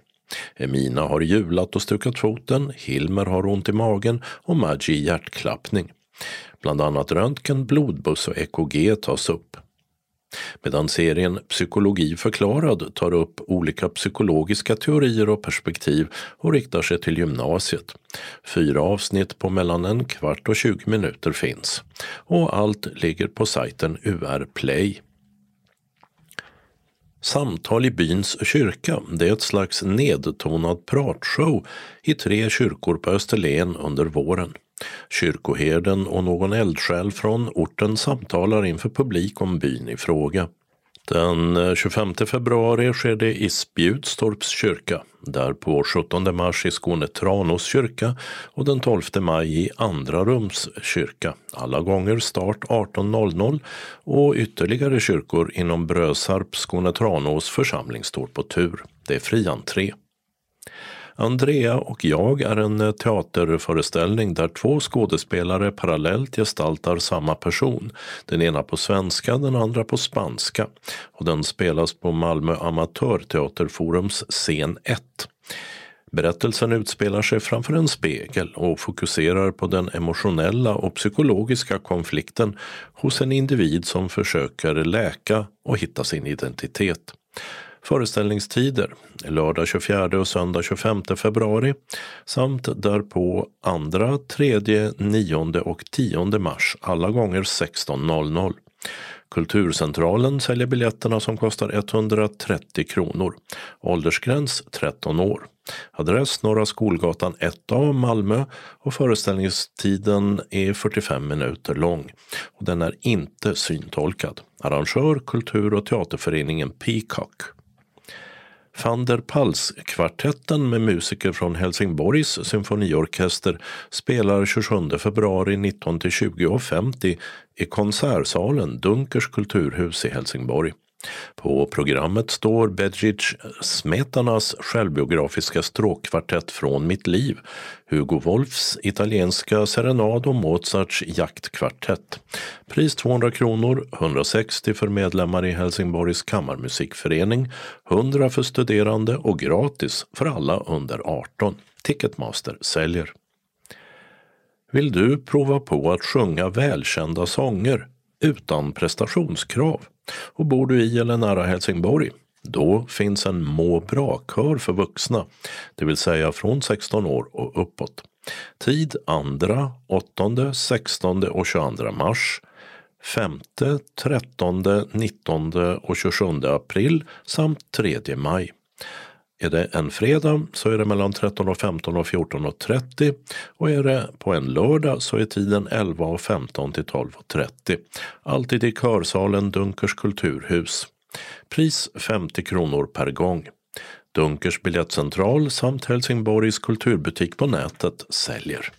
Emina har hjulat och stukat foten, Hilmer har ont i magen och Maggie hjärtklappning. Bland annat röntgen, blodbuss och EKG tas upp. Medan serien Psykologi förklarad tar upp olika psykologiska teorier och perspektiv och riktar sig till gymnasiet. Fyra avsnitt på mellan en kvart och 20 minuter finns. Och allt ligger på sajten UR Play. Samtal i byns kyrka, det är ett slags nedtonad pratshow i tre kyrkor på Österlen under våren. Kyrkoherden och någon eldsjäl från orten samtalar inför publik om byn i fråga. Den eh, 25 februari sker det i Spjutstorps kyrka, Därpå 17 mars i Skåne Tranås kyrka och den 12 maj i Andra Rums kyrka. Alla gånger start 18.00 och ytterligare kyrkor inom Brösarp, Skåne Tranås församling står på tur. Det är fri entré. Andrea och jag är en eh, teaterföreställning där två skådespelare parallellt gestaltar samma person. Den ena på svenska, den andra på spanska. Och den spelas på Malmö Amatörteaterforums scen 1. Berättelsen utspelar sig framför en spegel och fokuserar på den emotionella och psykologiska konflikten hos en individ som försöker läka och hitta sin identitet. Föreställningstider lördag 24 och söndag 25 februari samt därpå 2, 3, 9 och 10 mars alla gånger 16.00. Kulturcentralen säljer biljetterna som kostar 130 kronor. Åldersgräns 13 år. Adress Norra Skolgatan 1A, Malmö och föreställningstiden är 45 minuter lång. Och den är inte syntolkad. Arrangör Kultur och teaterföreningen Peacock. Van der Pals-kvartetten med musiker från Helsingborgs symfoniorkester spelar 27 februari 19-20.50 i konsertsalen Dunkers kulturhus i Helsingborg. På programmet står Bedřich Smetanas självbiografiska stråkkvartett Från mitt liv, Hugo Wolfs italienska serenad och Mozarts jaktkvartett. Pris 200 kronor, 160 för medlemmar i Helsingborgs kammarmusikförening, 100 för studerande och gratis för alla under 18. Ticketmaster säljer. Vill du prova på att sjunga välkända sånger utan prestationskrav? Och bor du i eller nära Helsingborg? Då finns en må bra-kör för vuxna, det vill säga från 16 år och uppåt. Tid 2, 8, 16 och 22 mars. 5, 13, 19 och 27 april samt 3 maj. Är det en fredag så är det mellan 13.15 och 14.30 och är det på en lördag så är tiden 11.15 till 12.30. Alltid i körsalen Dunkers kulturhus. Pris 50 kronor per gång. Dunkers biljettcentral samt Helsingborgs kulturbutik på nätet säljer.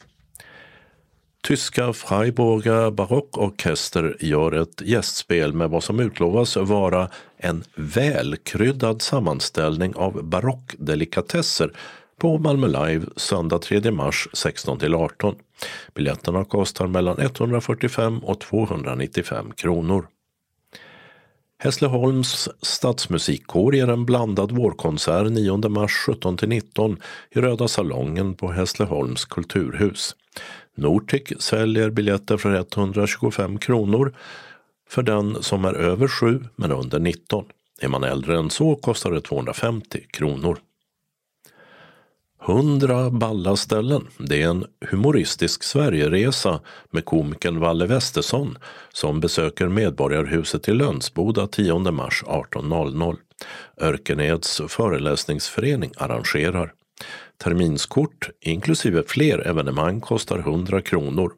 Tyska Freiburger Barockorchester gör ett gästspel med vad som utlovas vara en välkryddad sammanställning av barockdelikatesser på Malmö Live söndag 3 mars 16-18. Biljetterna kostar mellan 145 och 295 kronor. Hässleholms stadsmusikkår ger en blandad vårkonsert 9 mars 17-19 i Röda salongen på Hässleholms kulturhus. Nortic säljer biljetter för 125 kronor för den som är över 7 men under 19. Är man äldre än så kostar det 250 kronor. 100 ballaställen. Det är en humoristisk Sverigeresa med komikern Valle Westesson som besöker Medborgarhuset i Lönsboda 10 mars 18.00. Örkeneds föreläsningsförening arrangerar. Terminskort inklusive fler evenemang kostar 100 kronor.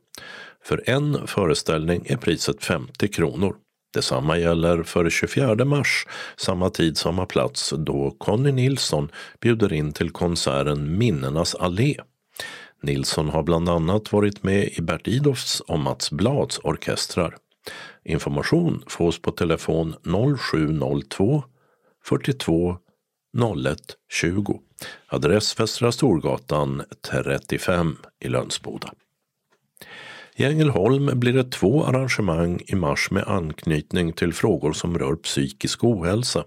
För en föreställning är priset 50 kronor. Detsamma gäller för 24 mars, samma tid, samma plats, då Conny Nilsson bjuder in till konserten Minnenas allé. Nilsson har bland annat varit med i Bert Idofs och Mats Blads orkestrar. Information fås på telefon 0702 42 01 20. Adress Västra Storgatan 35 i Lönsboda. I Ängelholm blir det två arrangemang i mars med anknytning till frågor som rör psykisk ohälsa.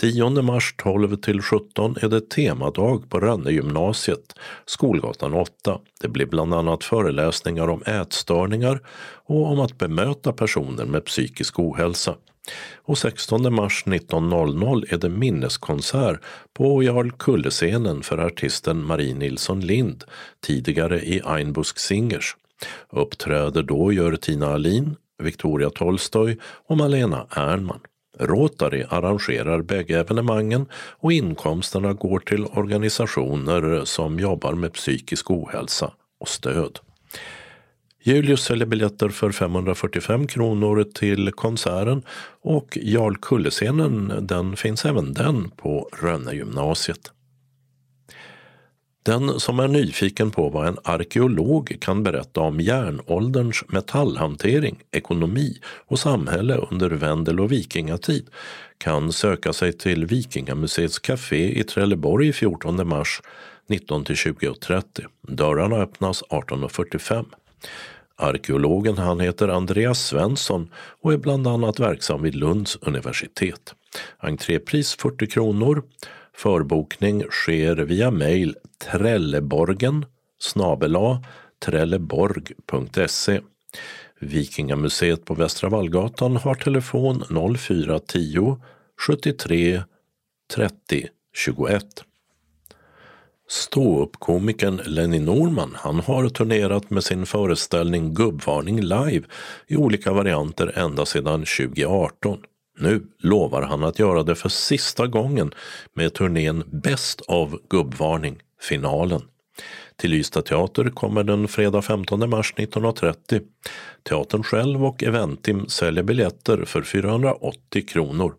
10 mars 12 till 17 är det temadag på Rönnegymnasiet, Skolgatan 8. Det blir bland annat föreläsningar om ätstörningar och om att bemöta personer med psykisk ohälsa. Och 16 mars 19.00 är det minneskonsert på Jarl för artisten Marie Nilsson Lind, tidigare i Einbusk Singers. Uppträder då gör Tina Alin, Victoria Tolstoj och Malena Ernman. Rotary arrangerar bägge evenemangen och inkomsterna går till organisationer som jobbar med psykisk ohälsa och stöd. Julius säljer biljetter för 545 kronor till konserten och Jarl Kullescenen den finns även den på Rönnegymnasiet. Den som är nyfiken på vad en arkeolog kan berätta om järnålderns metallhantering, ekonomi och samhälle under Vendel och vikingatid kan söka sig till Vikingamuseets café i Trelleborg 14 mars 19-20.30. Dörrarna öppnas 18.45. Arkeologen han heter Andreas Svensson och är bland annat verksam vid Lunds universitet. Entrépris 40 kronor. Förbokning sker via mejl trelleborgen snabela trelleborg.se. Vikingamuseet på Västra Vallgatan har telefon 0410 73 30 21. Ståuppkomikern Lenny Norman han har turnerat med sin föreställning Gubbvarning live i olika varianter ända sedan 2018. Nu lovar han att göra det för sista gången med turnén Bäst av Gubbvarning, finalen. Till Ystad Teater kommer den fredag 15 mars 19.30. Teatern själv och Eventim säljer biljetter för 480 kronor.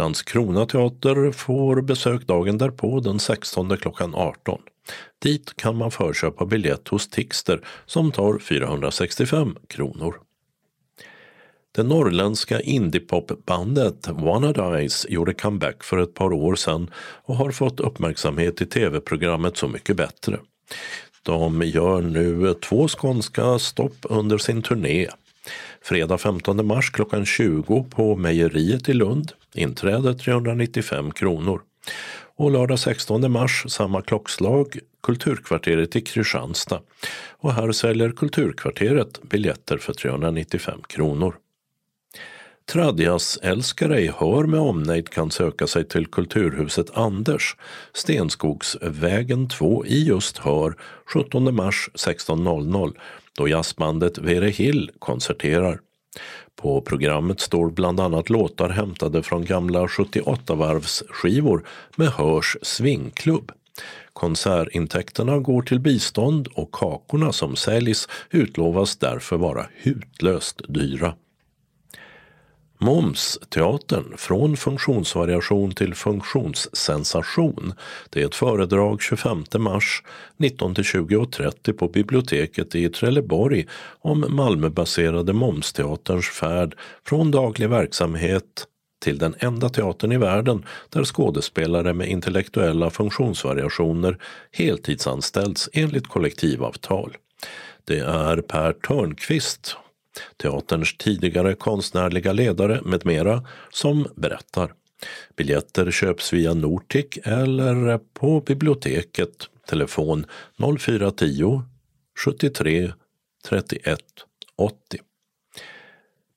Landskrona teater får besök dagen därpå den 16 klockan 18. Dit kan man förköpa biljett hos Tixter som tar 465 kronor. Det norrländska indiepopbandet Wannadies gjorde comeback för ett par år sedan och har fått uppmärksamhet i tv-programmet Så mycket bättre. De gör nu två skånska stopp under sin turné. Fredag 15 mars klockan 20 på Mejeriet i Lund. Inträde 395 kronor. Och lördag 16 mars samma klockslag Kulturkvarteret i Kristianstad. Och här säljer Kulturkvarteret biljetter för 395 kronor. Tradjasälskare i Hör med omnejd kan söka sig till Kulturhuset Anders, Stenskogsvägen 2 i just Hör 17 mars 16.00 då jazzbandet Vere Hill konserterar. På programmet står bland annat låtar hämtade från gamla 78-varvsskivor med Hörs swingklubb. Konsertintäkterna går till bistånd och kakorna som säljs utlovas därför vara hutlöst dyra. Momsteatern från funktionsvariation till funktionssensation. Det är ett föredrag 25 mars 19-20.30 på biblioteket i Trelleborg om Malmöbaserade Momsteaterns färd från daglig verksamhet till den enda teatern i världen där skådespelare med intellektuella funktionsvariationer heltidsanställts enligt kollektivavtal. Det är Per Törnqvist, teaterns tidigare konstnärliga ledare med mera, som berättar. Biljetter köps via Nortic eller på biblioteket, telefon 0410 73 31 80.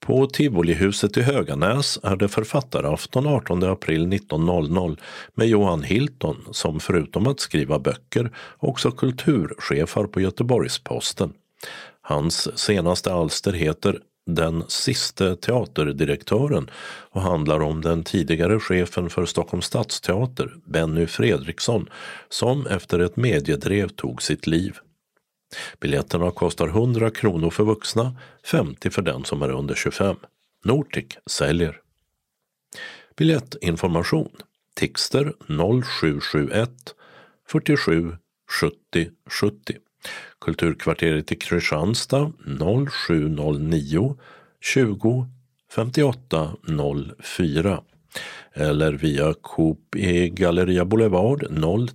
På Tivolihuset i Höganäs är det författarafton 18 april 19.00 med Johan Hilton som förutom att skriva böcker också kulturchefar på Göteborgs-Posten. Hans senaste alster heter Den siste teaterdirektören och handlar om den tidigare chefen för Stockholms stadsteater, Benny Fredriksson, som efter ett mediedrev tog sitt liv. Biljetterna kostar 100 kronor för vuxna, 50 för den som är under 25. Nortic säljer. Biljettinformation Tixter 0771 47 70 70 Kulturkvarteret i Kristianstad 0709 20 58 04 eller via Coop i Galleria Boulevard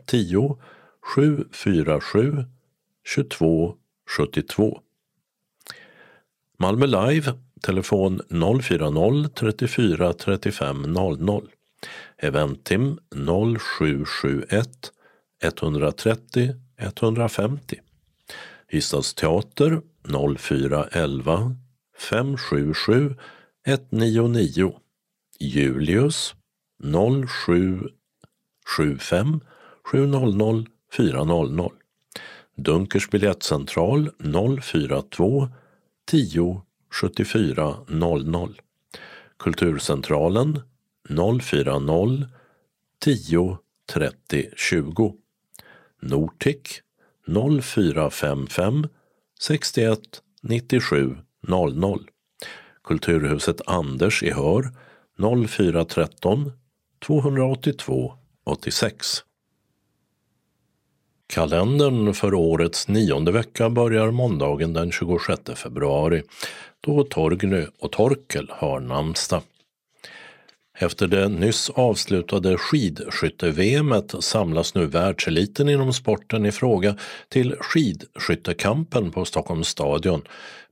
010 747 22 72. Malmö Live, telefon 040 34 35 00. Eventim 0771 130 150. Ystadsteater 0411 577 199. Julius 0775 700 400. Dunkers biljettcentral 042 10 74 00. Kulturcentralen 040 10 30 20. Nortic 0455 61 97 00. Kulturhuset Anders i Hör 0413 282 86. Kalendern för årets nionde vecka börjar måndagen den 26 februari då Torgny och Torkel har namnsdag. Efter det nyss avslutade skidskytte-VM samlas nu världseliten inom sporten i fråga till skidskyttekampen på Stockholms stadion,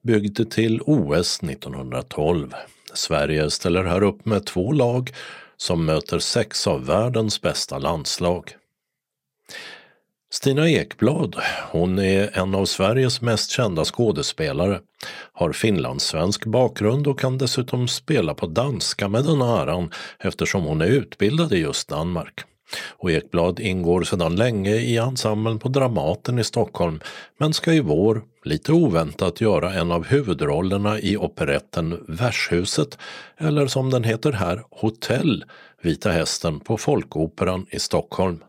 byggd till OS 1912. Sverige ställer här upp med två lag som möter sex av världens bästa landslag. Stina Ekblad, hon är en av Sveriges mest kända skådespelare, har finlandssvensk bakgrund och kan dessutom spela på danska med den äran eftersom hon är utbildad i just Danmark. Och Ekblad ingår sedan länge i ensemblen på Dramaten i Stockholm men ska i vår, lite oväntat, göra en av huvudrollerna i operetten Värshuset, eller som den heter här, Hotell, Vita Hästen på Folkoperan i Stockholm.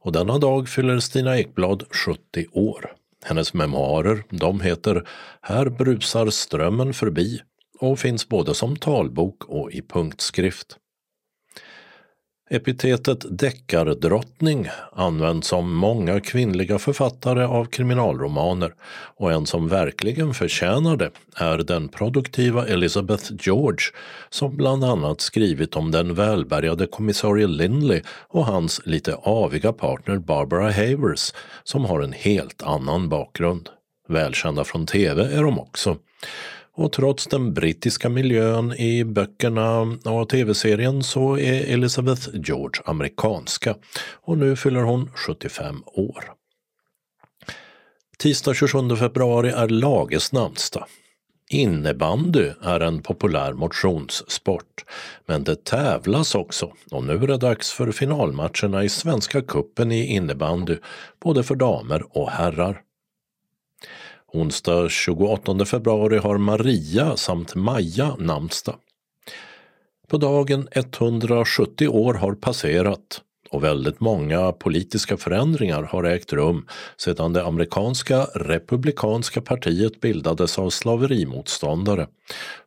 Och denna dag fyller Stina Ekblad 70 år. Hennes memoarer, de heter Här brusar strömmen förbi och finns både som talbok och i punktskrift. Epitetet deckardrottning används om många kvinnliga författare av kriminalromaner och en som verkligen förtjänar det är den produktiva Elizabeth George som bland annat skrivit om den välbärgade kommissarie Lindley och hans lite aviga partner Barbara Havers som har en helt annan bakgrund. Välkända från tv är de också. Och trots den brittiska miljön i böckerna och tv-serien så är Elizabeth George amerikanska och nu fyller hon 75 år. Tisdag 27 februari är Lages namnsdag. Innebandy är en populär motionssport, men det tävlas också och nu är det dags för finalmatcherna i Svenska kuppen i innebandy, både för damer och herrar. Onsdag 28 februari har Maria samt Maja namnsdag. På dagen 170 år har passerat och väldigt många politiska förändringar har ägt rum sedan det amerikanska republikanska partiet bildades av slaverimotståndare.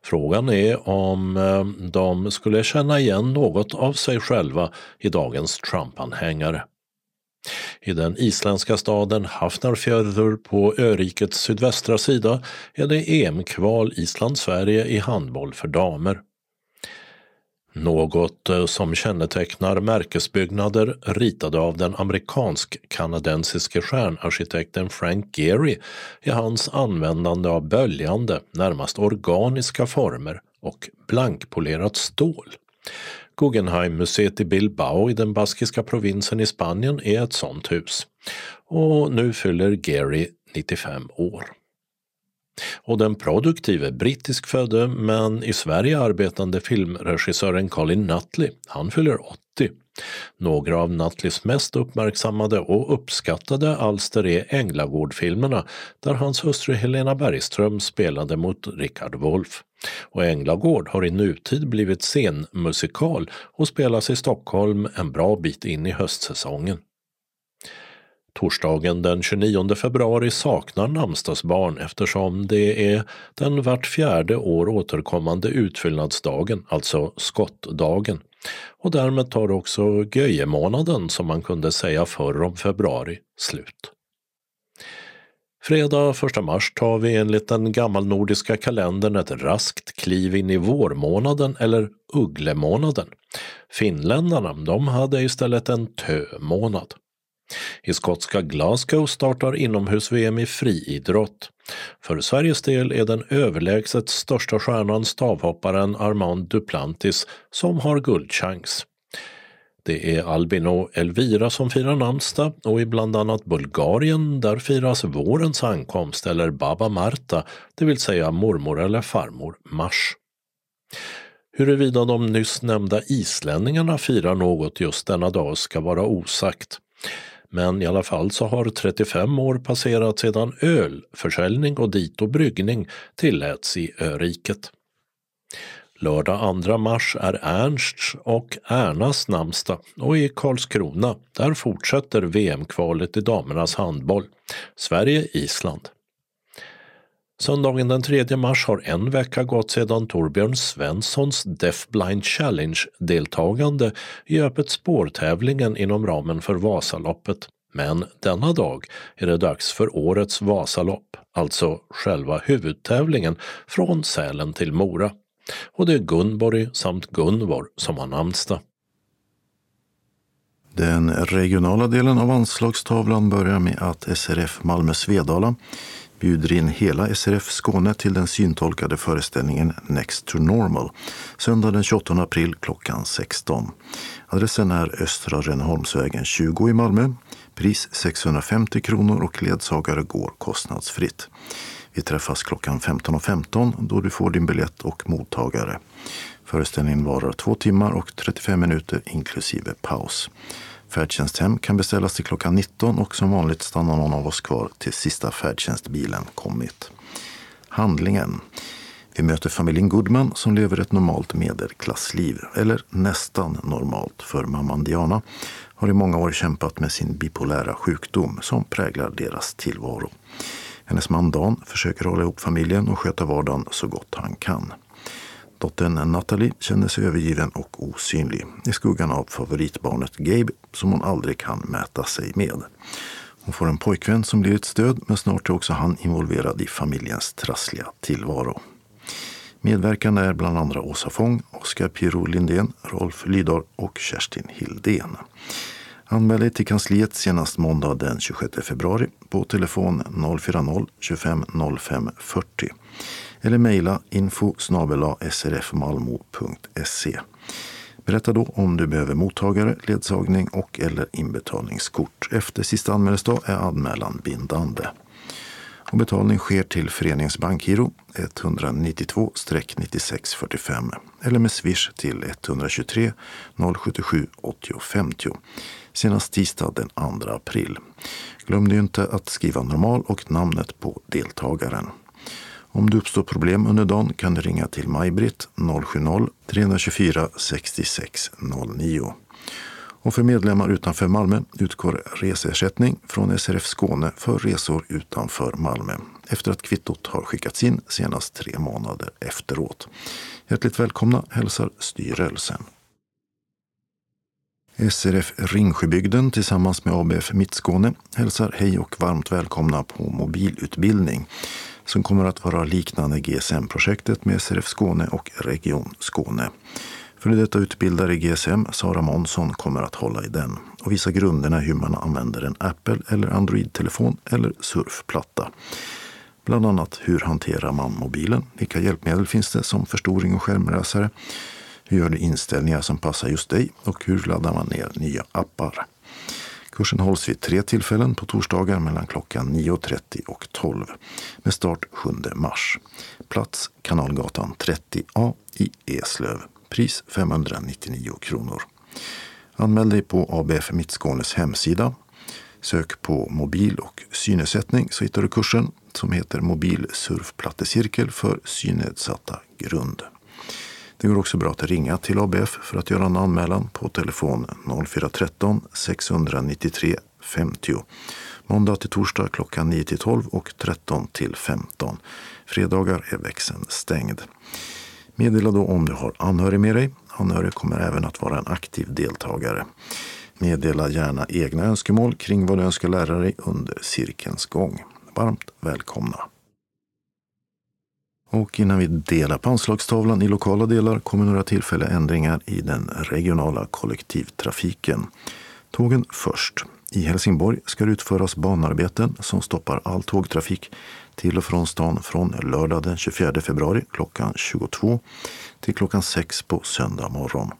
Frågan är om eh, de skulle känna igen något av sig själva i dagens Trump-anhängare. I den isländska staden Hafnarfjörður på örikets sydvästra sida är det EM-kval Island-Sverige i handboll för damer. Något eh, som kännetecknar märkesbyggnader ritade av den amerikansk-kanadensiske stjärnarkitekten Frank Gehry är hans användande av böljande, närmast organiska former och blankpolerat stål. Guggenheim-museet i Bilbao i den baskiska provinsen i Spanien är ett sådant hus. Och nu fyller Gary 95 år. Och den produktive brittisk födde men i Sverige arbetande filmregissören Colin Nutley, han fyller 80. Några av Nutleys mest uppmärksammade och uppskattade alster är Änglagård-filmerna där hans hustru Helena Bergström spelade mot Richard Wolff. Och Änglagård har i nutid blivit scenmusikal och spelas i Stockholm en bra bit in i höstsäsongen. Torsdagen den 29 februari saknar namnsdagsbarn eftersom det är den vart fjärde år återkommande utfyllnadsdagen, alltså skottdagen. Och därmed tar också göjemånaden, som man kunde säga förr om februari, slut. Fredag 1 mars tar vi enligt den gammalnordiska kalendern ett raskt kliv in i vårmånaden eller ugglemånaden. Finländarna de hade istället en tömånad. I skotska Glasgow startar inomhus-VM i friidrott. För Sveriges del är den överlägset största stjärnan stavhopparen Armand Duplantis som har guldchans. Det är Albin och Elvira som firar namnsdag och i bland annat Bulgarien där firas vårens ankomst eller Baba Marta, det vill säga mormor eller farmor Mars. Huruvida de nyss nämnda islänningarna firar något just denna dag ska vara osagt. Men i alla fall så har 35 år passerat sedan ölförsäljning och dito bryggning tilläts i öriket. Lördag 2 mars är Ernsts och Ernas namnsdag och i Karlskrona där fortsätter VM-kvalet i damernas handboll. Sverige-Island. Söndagen den 3 mars har en vecka gått sedan Torbjörn Svenssons Deafblind Challenge-deltagande i Öppet spårtävlingen inom ramen för Vasaloppet. Men denna dag är det dags för årets Vasalopp, alltså själva huvudtävlingen från Sälen till Mora. Och det är Gunborg samt Gunvor som har namnsdag. Den regionala delen av anslagstavlan börjar med att SRF Malmö Svedala bjuder in hela SRF Skåne till den syntolkade föreställningen Next to Normal söndag den 28 april klockan 16. Adressen är Östra Rönneholmsvägen 20 i Malmö. Pris 650 kronor och ledsagare går kostnadsfritt. Vi träffas klockan 15.15 .15 då du får din biljett och mottagare. Föreställningen varar 2 timmar och 35 minuter inklusive paus. Färdtjänsthem kan beställas till klockan 19 och som vanligt stannar någon av oss kvar till sista färdtjänstbilen kommit. Handlingen. Vi möter familjen Goodman som lever ett normalt medelklassliv, eller nästan normalt, för mamman Diana har i många år kämpat med sin bipolära sjukdom som präglar deras tillvaro. Hennes man Dan försöker hålla ihop familjen och sköta vardagen så gott han kan. Dottern Natalie känner sig övergiven och osynlig i skuggan av favoritbarnet Gabe som hon aldrig kan mäta sig med. Hon får en pojkvän som blir ett stöd men snart är också han involverad i familjens trassliga tillvaro. Medverkande är bland andra Åsa Fång, Oskar Pirro Lindén, Rolf Lydahl och Kerstin Hildén. Anmäl dig till kansliet senast måndag den 26 februari på telefon 040-25 05 40 eller mejla info srfmalmo.se. Berätta då om du behöver mottagare, ledsagning och eller inbetalningskort. Efter sista anmälningsdag är anmälan bindande. Och betalning sker till föreningens bankgiro 192-9645 eller med swish till 123 077 80 50 senast tisdag den 2 april. Glöm inte att skriva normal och namnet på deltagaren. Om det uppstår problem under dagen kan du ringa till Maj-Britt 070-324 6609. Och för medlemmar utanför Malmö utgår reseersättning från SRF Skåne för resor utanför Malmö efter att kvittot har skickats in senast tre månader efteråt. Hjärtligt välkomna hälsar styrelsen. SRF Ringsjöbygden tillsammans med ABF Mittskåne hälsar hej och varmt välkomna på mobilutbildning som kommer att vara liknande GSM-projektet med SRF Skåne och Region Skåne. För detta utbildare i GSM, Sara Månsson, kommer att hålla i den och visa grunderna hur man använder en Apple eller Android-telefon eller surfplatta. Bland annat hur hanterar man mobilen? Vilka hjälpmedel finns det som förstoring och skärmläsare? Hur gör du inställningar som passar just dig? Och hur laddar man ner nya appar? Kursen hålls vid tre tillfällen på torsdagar mellan klockan 9.30 och 12 med start 7 mars. Plats Kanalgatan 30A i Eslöv. Pris 599 kronor. Anmäl dig på ABF Mittskånes hemsida. Sök på mobil och synnedsättning så hittar du kursen som heter Mobil surfplattecirkel för synnedsatta grund. Det går också bra att ringa till ABF för att göra en anmälan på telefon 0413 693 50. Måndag till torsdag klockan 9 till 12 och 13 till 15. Fredagar är växeln stängd. Meddela då om du har anhörig med dig. Anhörig kommer även att vara en aktiv deltagare. Meddela gärna egna önskemål kring vad du önskar lära dig under cirkelns gång. Varmt välkomna! Och innan vi delar på anslagstavlan i lokala delar kommer några tillfälliga ändringar i den regionala kollektivtrafiken. Tågen först. I Helsingborg ska det utföras banarbeten som stoppar all tågtrafik till och från stan från lördag den 24 februari klockan 22 till klockan 6 på söndag morgon.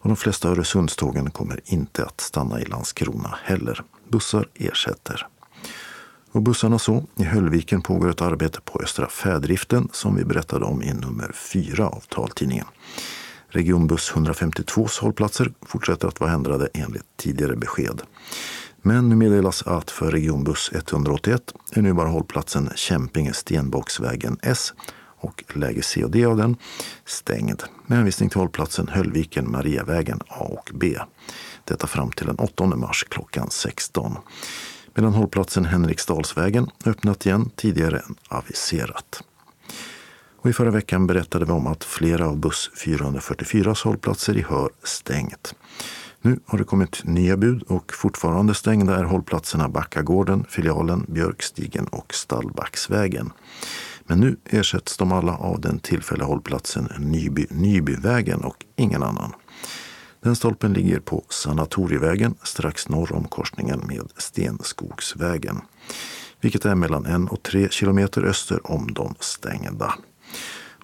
Och de flesta Öresundstågen kommer inte att stanna i Landskrona heller. Bussar ersätter. Och bussarna så. I Höllviken pågår ett arbete på Östra färdriften som vi berättade om i nummer 4 av taltidningen. Regionbuss 152s hållplatser fortsätter att vara ändrade enligt tidigare besked. Men nu meddelas att för regionbuss 181 är nu bara hållplatsen Kämpinge Stenbocksvägen S och läge C och D av den stängd med hänvisning till hållplatsen Höllviken Mariavägen A och B. Detta fram till den 8 mars klockan 16 medan hållplatsen Henriksdalsvägen öppnat igen tidigare än aviserat. Och I förra veckan berättade vi om att flera av buss 444 hållplatser i Hör stängt. Nu har det kommit nya bud och fortfarande stängda är hållplatserna Backagården, Filialen, Björkstigen och Stallbacksvägen. Men nu ersätts de alla av den tillfälliga hållplatsen Nyby, Nybyvägen och ingen annan. Den stolpen ligger på Sanatorievägen strax norr om korsningen med Stenskogsvägen. Vilket är mellan en och tre kilometer öster om de stängda.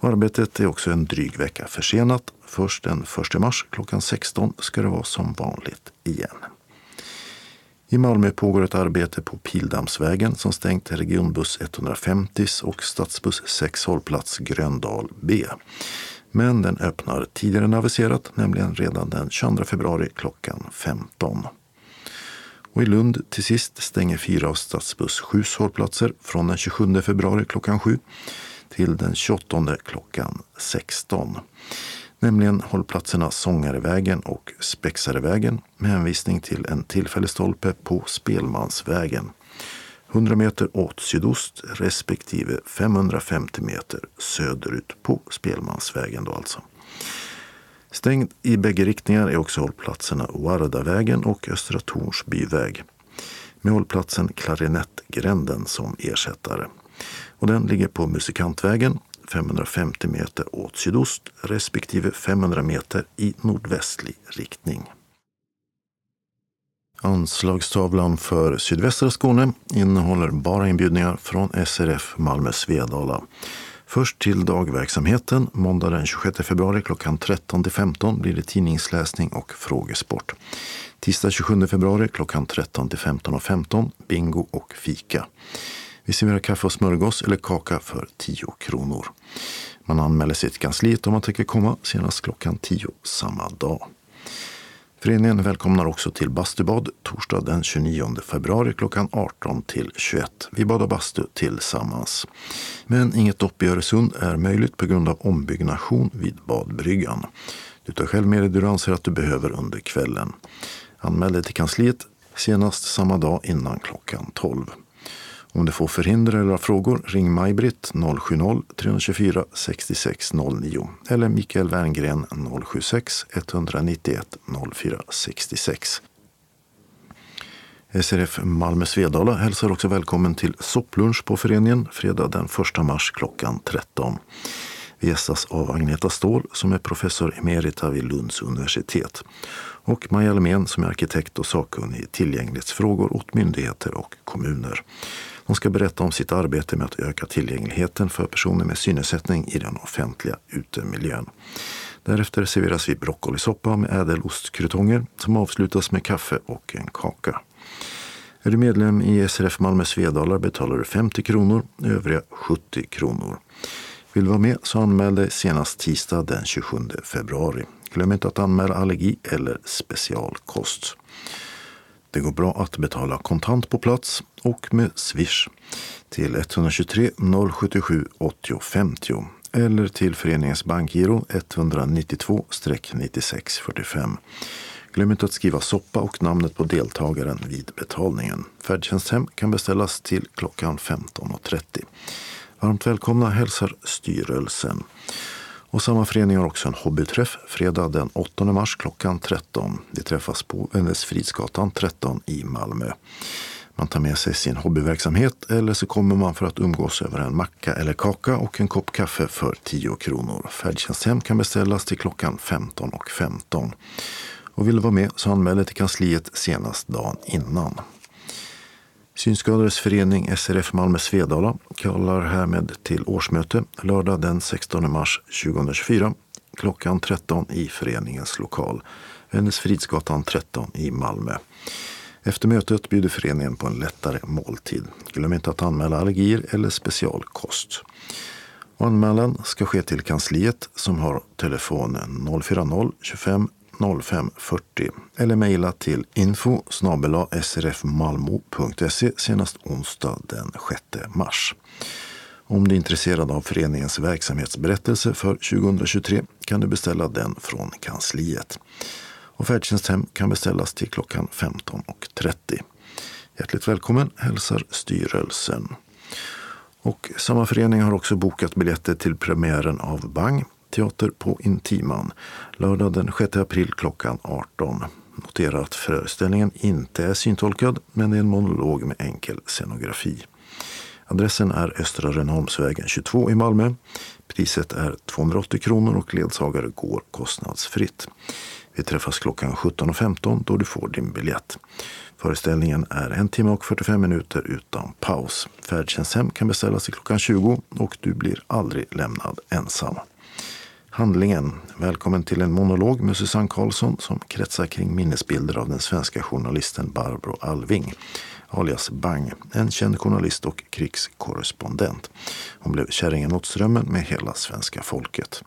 Arbetet är också en dryg vecka försenat. Först den 1 mars klockan 16 ska det vara som vanligt igen. I Malmö pågår ett arbete på Pildammsvägen som stängt regionbuss 150 och stadsbuss 6 hållplats Gröndal B. Men den öppnar tidigare än aviserat, nämligen redan den 22 februari klockan 15. Och I Lund till sist stänger fyra av stadsbuss 7 hållplatser från den 27 februari klockan 7 till den 28 klockan 16. Nämligen hållplatserna Sångarevägen och Spexarevägen med hänvisning till en tillfällig stolpe på Spelmansvägen. 100 meter åt sydost respektive 550 meter söderut på Spelmansvägen. Då alltså. Stängd i bägge riktningar är också hållplatserna Vardavägen och Östra Torns byväg. med hållplatsen Klarinettgränden som ersättare. Och den ligger på Musikantvägen 550 meter åt sydost respektive 500 meter i nordvästlig riktning. Anslagstavlan för sydvästra Skåne innehåller bara inbjudningar från SRF Malmö Svedala. Först till dagverksamheten. Måndag den 26 februari klockan 13 15 blir det tidningsläsning och frågesport. Tisdag 27 februari klockan 13 15.15 15, bingo och fika. Vi serverar kaffe och smörgås eller kaka för 10 kronor. Man anmäler sig till kansliet om man tänker komma senast klockan 10 samma dag. Föreningen välkomnar också till bastubad torsdag den 29 februari klockan 18 till 21. Vi badar bastu tillsammans. Men inget dopp i Öresund är möjligt på grund av ombyggnation vid badbryggan. Du tar själv med dig det du anser att du behöver under kvällen. Anmäl dig till kansliet senast samma dag innan klockan 12. Om du får förhinder eller har frågor, ring Maj-Britt 070-324 6609 eller Mikael Werngren 076 191 0466. SRF Malmö Svedala hälsar också välkommen till sopplunch på föreningen fredag den 1 mars klockan 13. Vi gästas av Agneta Ståhl som är professor emerita vid Lunds universitet och Maja Almén som är arkitekt och sakkunnig i tillgänglighetsfrågor åt myndigheter och kommuner. Hon ska berätta om sitt arbete med att öka tillgängligheten för personer med synnedsättning i den offentliga utemiljön. Därefter serveras vi broccolisoppa med ädelostkrutonger som avslutas med kaffe och en kaka. Är du medlem i SRF Malmö Svedalar betalar du 50 kronor, övriga 70 kronor. Vill du vara med så anmäl dig senast tisdag den 27 februari. Glöm inte att anmäla allergi eller specialkost. Det går bra att betala kontant på plats och med Swish till 123 077 80 50 eller till föreningens bankgiro 192-9645. Glöm inte att skriva soppa och namnet på deltagaren vid betalningen. Färdtjänsthem kan beställas till klockan 15.30. Varmt välkomna hälsar styrelsen. Och samma förening har också en hobbyträff fredag den 8 mars klockan 13. Vi träffas på Vännäsfridsgatan 13 i Malmö. Man tar med sig sin hobbyverksamhet eller så kommer man för att umgås över en macka eller kaka och en kopp kaffe för 10 kronor. Färdtjänsthem kan beställas till klockan 15.15. 15. Och vill du vara med så anmäl dig till kansliet senast dagen innan. Synskadades förening SRF Malmö Svedala kallar härmed till årsmöte lördag den 16 mars 2024 klockan 13 i föreningens lokal, Vännäsfridsgatan 13 i Malmö. Efter mötet bjuder föreningen på en lättare måltid. Glöm inte att anmäla allergier eller specialkost. Anmälan ska ske till kansliet som har telefon 040-25 0540 eller mejla till info srfmalmo.se senast onsdag den 6 mars. Om du är intresserad av föreningens verksamhetsberättelse för 2023 kan du beställa den från kansliet. Och färdtjänsthem kan beställas till klockan 15.30. Hjärtligt välkommen hälsar styrelsen. Och samma förening har också bokat biljetter till premiären av Bang teater på Intiman lördag den 6 april klockan 18. Notera att föreställningen inte är syntolkad men det är en monolog med enkel scenografi. Adressen är Östra Rönneholmsvägen 22 i Malmö. Priset är 280 kronor och ledsagare går kostnadsfritt. Vi träffas klockan 17.15 då du får din biljett. Föreställningen är en timme och 45 minuter utan paus. Färdtjänsthem kan beställas till klockan 20 och du blir aldrig lämnad ensam. Handlingen. Välkommen till en monolog med Susanne Karlsson som kretsar kring minnesbilder av den svenska journalisten Barbro Alving, alias Bang, en känd journalist och krigskorrespondent. Hon blev kärringen åt strömmen med hela svenska folket.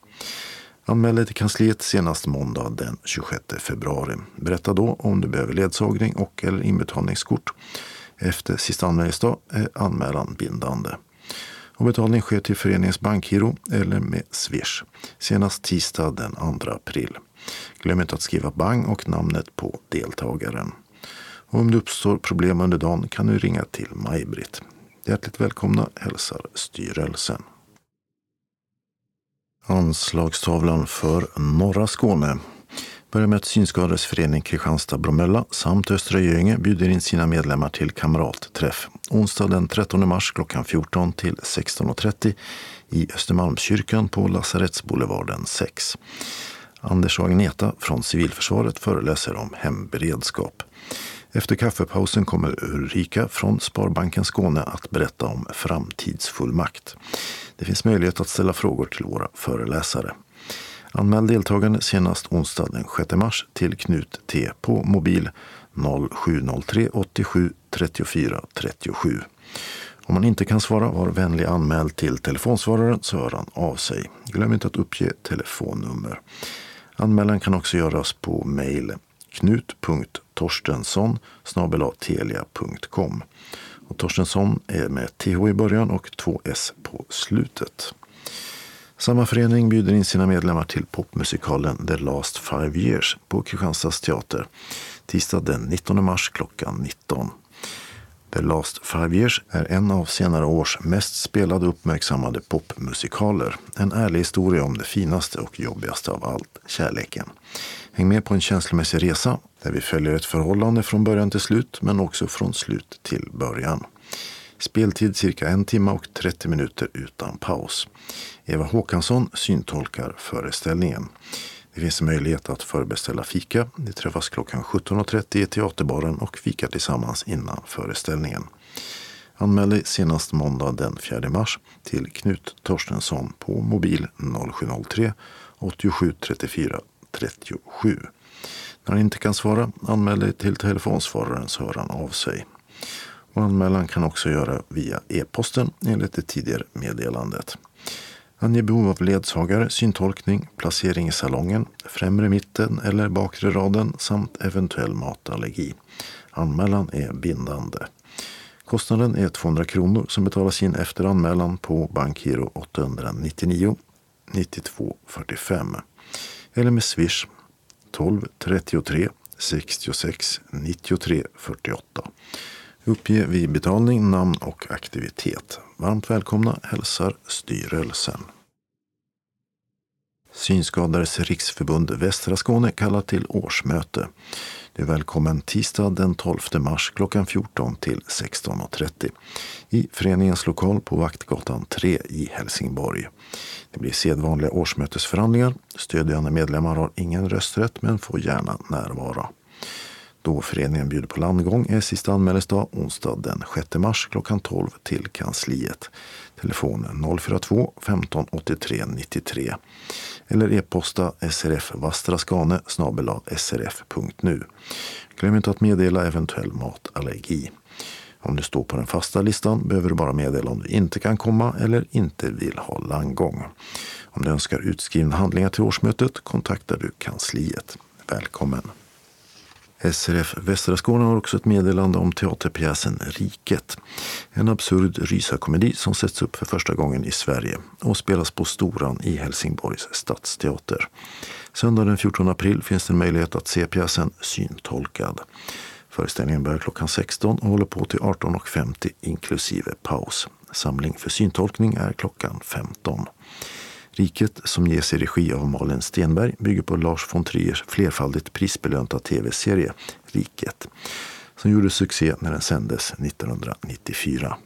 Anmäl dig till kansliet senast måndag den 26 februari. Berätta då om du behöver ledsagning och eller inbetalningskort. Efter sista anmälningsdag är anmälan bindande. Och betalning sker till föreningens bankgiro eller med Swish. Senast tisdag den 2 april. Glöm inte att skriva bank och namnet på deltagaren. Och om det uppstår problem under dagen kan du ringa till Maj-Britt. Hjärtligt välkomna hälsar styrelsen. Anslagstavlan för norra Skåne börjar med att Synskadades förening Kristianstad-Bromölla samt Östra Göinge bjuder in sina medlemmar till kamratträff onsdag den 13 mars klockan 14 till 16.30 i Östermalmskyrkan på Lasarettsboulevarden 6. Anders och Agneta från Civilförsvaret föreläser om hemberedskap. Efter kaffepausen kommer Ulrika från Sparbanken Skåne att berätta om framtidsfullmakt. Det finns möjlighet att ställa frågor till våra föreläsare. Anmäl deltagande senast onsdag den 6 mars till Knut T på mobil 0703 87 34 37. Om man inte kan svara, var vänlig anmäl till telefonsvararen så hör han av sig. Glöm inte att uppge telefonnummer. Anmälan kan också göras på mejl knut.torstensson telia.com. Torstensson är med th i början och två s på slutet. Samma förening bjuder in sina medlemmar till popmusikalen The Last Five Years på Kristianstads teater tisdag den 19 mars klockan 19. The Last Five Years är en av senare års mest spelade och uppmärksammade popmusikaler. En ärlig historia om det finaste och jobbigaste av allt, kärleken. Häng med på en känslomässig resa där vi följer ett förhållande från början till slut men också från slut till början. Speltid cirka en timme och 30 minuter utan paus. Eva Håkansson syntolkar föreställningen. Det finns möjlighet att förbeställa fika. Vi träffas klockan 17.30 i teaterbaren och fikar tillsammans innan föreställningen. Anmäl dig senast måndag den 4 mars till Knut Torstensson på mobil 0703 87 34 37. När han inte kan svara, anmäl dig till telefonsvararen så hör han av sig. Och anmälan kan också göra via e-posten enligt det tidigare meddelandet. Ange behov av ledsagare, syntolkning, placering i salongen, främre mitten eller bakre raden samt eventuell matallergi. Anmälan är bindande. Kostnaden är 200 kronor som betalas in efter anmälan på bankgiro 899 92 45 eller med swish 12 33 66 93 48. Uppge vid betalning namn och aktivitet. Varmt välkomna hälsar styrelsen. Synskadades riksförbund Västra Skåne kallar till årsmöte. Du är välkommen tisdag den 12 mars klockan 14 till 16.30 i föreningens lokal på Vaktgatan 3 i Helsingborg. Det blir sedvanliga årsmötesförhandlingar. Stödjande medlemmar har ingen rösträtt men får gärna närvara. Då föreningen bjuder på landgång är sista anmälningsdag onsdag den 6 mars klockan 12 till kansliet. Telefon 042 15 83 93 eller e-posta srfvastraskane srf.nu. Glöm inte att meddela eventuell matallergi. Om du står på den fasta listan behöver du bara meddela om du inte kan komma eller inte vill ha landgång. Om du önskar utskrivna handlingar till årsmötet kontaktar du kansliet. Välkommen! SRF Västra Skåne har också ett meddelande om teaterpjäsen Riket. En absurd rysarkomedi som sätts upp för första gången i Sverige och spelas på Storan i Helsingborgs stadsteater. Söndag den 14 april finns det en möjlighet att se pjäsen syntolkad. Föreställningen börjar klockan 16 och håller på till 18.50 inklusive paus. Samling för syntolkning är klockan 15. Riket, som ges i regi av Malin Stenberg, bygger på Lars von Triers flerfaldigt prisbelönta tv-serie Riket, som gjorde succé när den sändes 1994.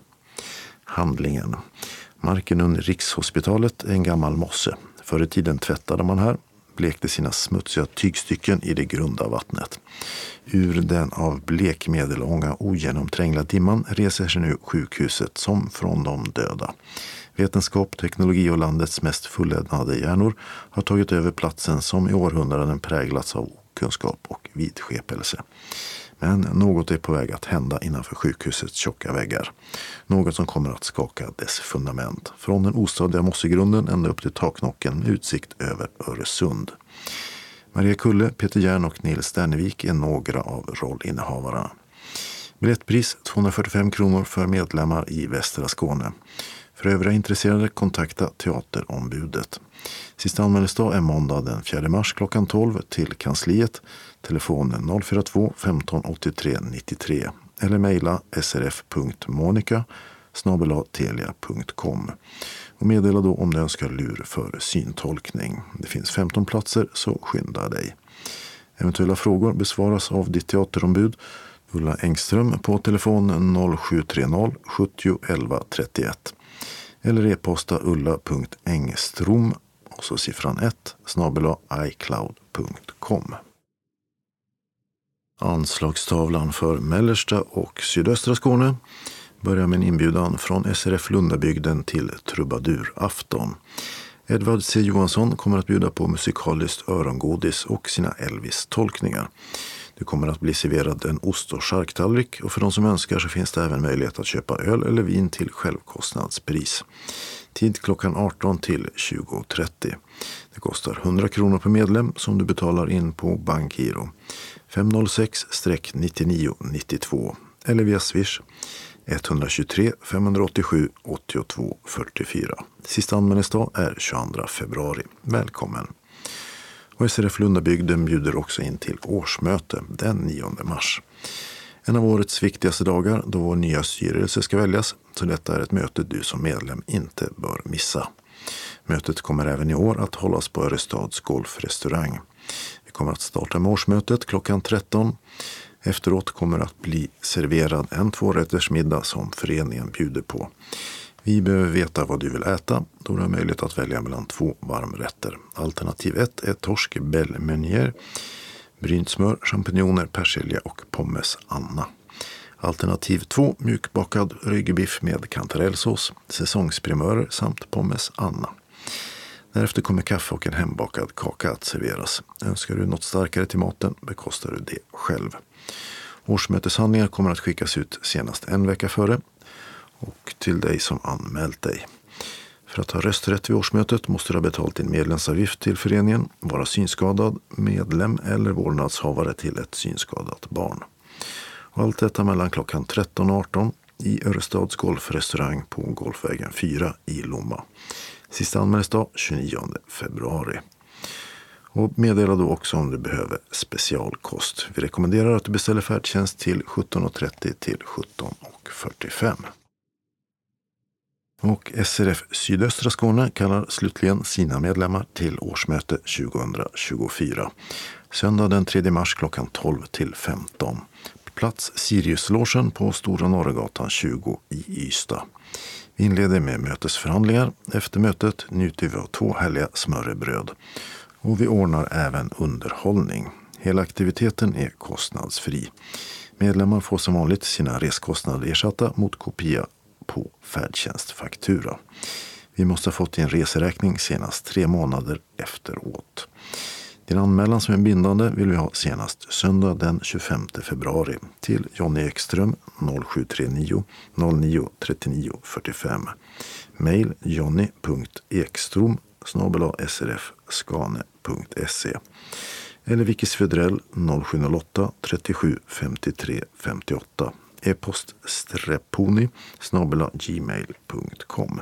Handlingen. Marken under Rikshospitalet är en gammal mosse. Förr i tiden tvättade man här, blekte sina smutsiga tygstycken i det grunda vattnet. Ur den av blekmedelånga ogenomträngliga dimman reser sig nu sjukhuset som från de döda. Vetenskap, teknologi och landets mest fulländade hjärnor har tagit över platsen som i århundraden präglats av okunskap och vidskepelse. Men något är på väg att hända innanför sjukhusets tjocka väggar. Något som kommer att skaka dess fundament. Från den ostadiga mossegrunden ända upp till taknocken med utsikt över Öresund. Maria Kulle, Peter Järn och Nils Sternevik är några av rollinnehavarna. Biljettpris 245 kronor för medlemmar i västra Skåne. För övriga intresserade kontakta Teaterombudet. Sista anmälningsdag är måndag den 4 mars klockan 12 till kansliet. Telefon 042 15 83 93 eller mejla srf.monica snabelatelia.com. och meddela då om du önskar lur för syntolkning. Det finns 15 platser så skynda dig. Eventuella frågor besvaras av ditt teaterombud Ulla Engström på telefon 0730 70 11 31 eller e-posta ulla.engstrom och så siffran 1 snabel icloud.com. Anslagstavlan för mellersta och sydöstra Skåne börjar med en inbjudan från SRF Lundabygden till trubadurafton. Edvard C Johansson kommer att bjuda på musikaliskt örongodis och sina Elvis-tolkningar. Det kommer att bli serverad en ost och charktallrik och för de som önskar så finns det även möjlighet att köpa öl eller vin till självkostnadspris. Tid klockan 18 till 20.30. Det kostar 100 kronor per medlem som du betalar in på bankgiro 506-9992 eller via swish 123 587 82 44. Sista anmälningsdag är 22 februari. Välkommen! Och SRF Lundabygden bjuder också in till årsmöte den 9 mars. En av årets viktigaste dagar då vår nya styrelse ska väljas, så detta är ett möte du som medlem inte bör missa. Mötet kommer även i år att hållas på Örestads golfrestaurang. Vi kommer att starta med årsmötet klockan 13. Efteråt kommer att bli serverad en tvårättersmiddag som föreningen bjuder på. Vi behöver veta vad du vill äta då du har möjlighet att välja mellan två varmrätter. Alternativ 1 är torsk belle meunier, brynt smör, champinjoner, persilja och pommes Anna. Alternativ 2 mjukbakad ryggbiff med kantarellsås, säsongsprimörer samt pommes Anna. Därefter kommer kaffe och en hembakad kaka att serveras. Önskar du något starkare till maten bekostar du det själv. Årsmöteshandlingar kommer att skickas ut senast en vecka före och till dig som anmält dig. För att ha rösträtt vid årsmötet måste du ha betalt din medlemsavgift till föreningen, vara synskadad, medlem eller vårdnadshavare till ett synskadat barn. Och allt detta mellan klockan 13 och 18 i Örestads golfrestaurang på Golfvägen 4 i Lomma. Sista anmälningsdag 29 februari. Och meddela då också om du behöver specialkost. Vi rekommenderar att du beställer färdtjänst till 17.30 till 17.45. Och SRF Sydöstra Skåne kallar slutligen sina medlemmar till årsmöte 2024. Söndag den 3 mars klockan 12 till 15. Plats Siriuslogen på Stora Norregatan 20 i Ystad. Vi inleder med mötesförhandlingar. Efter mötet njuter vi av två härliga smörrebröd. Och vi ordnar även underhållning. Hela aktiviteten är kostnadsfri. Medlemmar får som vanligt sina reskostnader ersatta mot kopia på färdtjänstfaktura. Vi måste ha fått din reseräkning senast tre månader efteråt. Din anmälan som är bindande vill vi ha senast söndag den 25 februari till Jonny Ekström 0739 09 39 45. Mail jonny.ekstrom srfskane.se eller Vicky Svedrell 0708 37 53 58 e-post streponi gmail.com.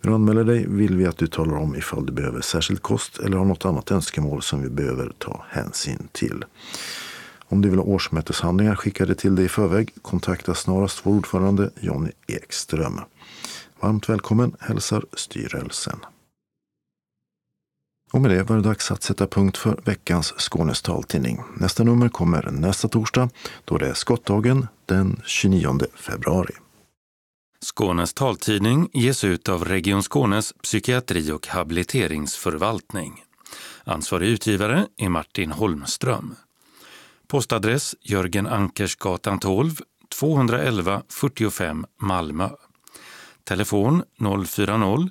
När du anmäler dig vill vi att du talar om ifall du behöver särskild kost eller har något annat önskemål som vi behöver ta hänsyn till. Om du vill ha årsmöteshandlingar skickade till dig i förväg, kontakta snarast vår ordförande Jonny Ekström. Varmt välkommen hälsar styrelsen. Och med det var det dags att sätta punkt för veckans Skånes taltidning. Nästa nummer kommer nästa torsdag då det är skottdagen den 29 februari. Skånes taltidning ges ut av Region Skånes psykiatri och habiliteringsförvaltning. Ansvarig utgivare är Martin Holmström. Postadress Jörgen Ankersgatan 12, 211 45 Malmö. Telefon 040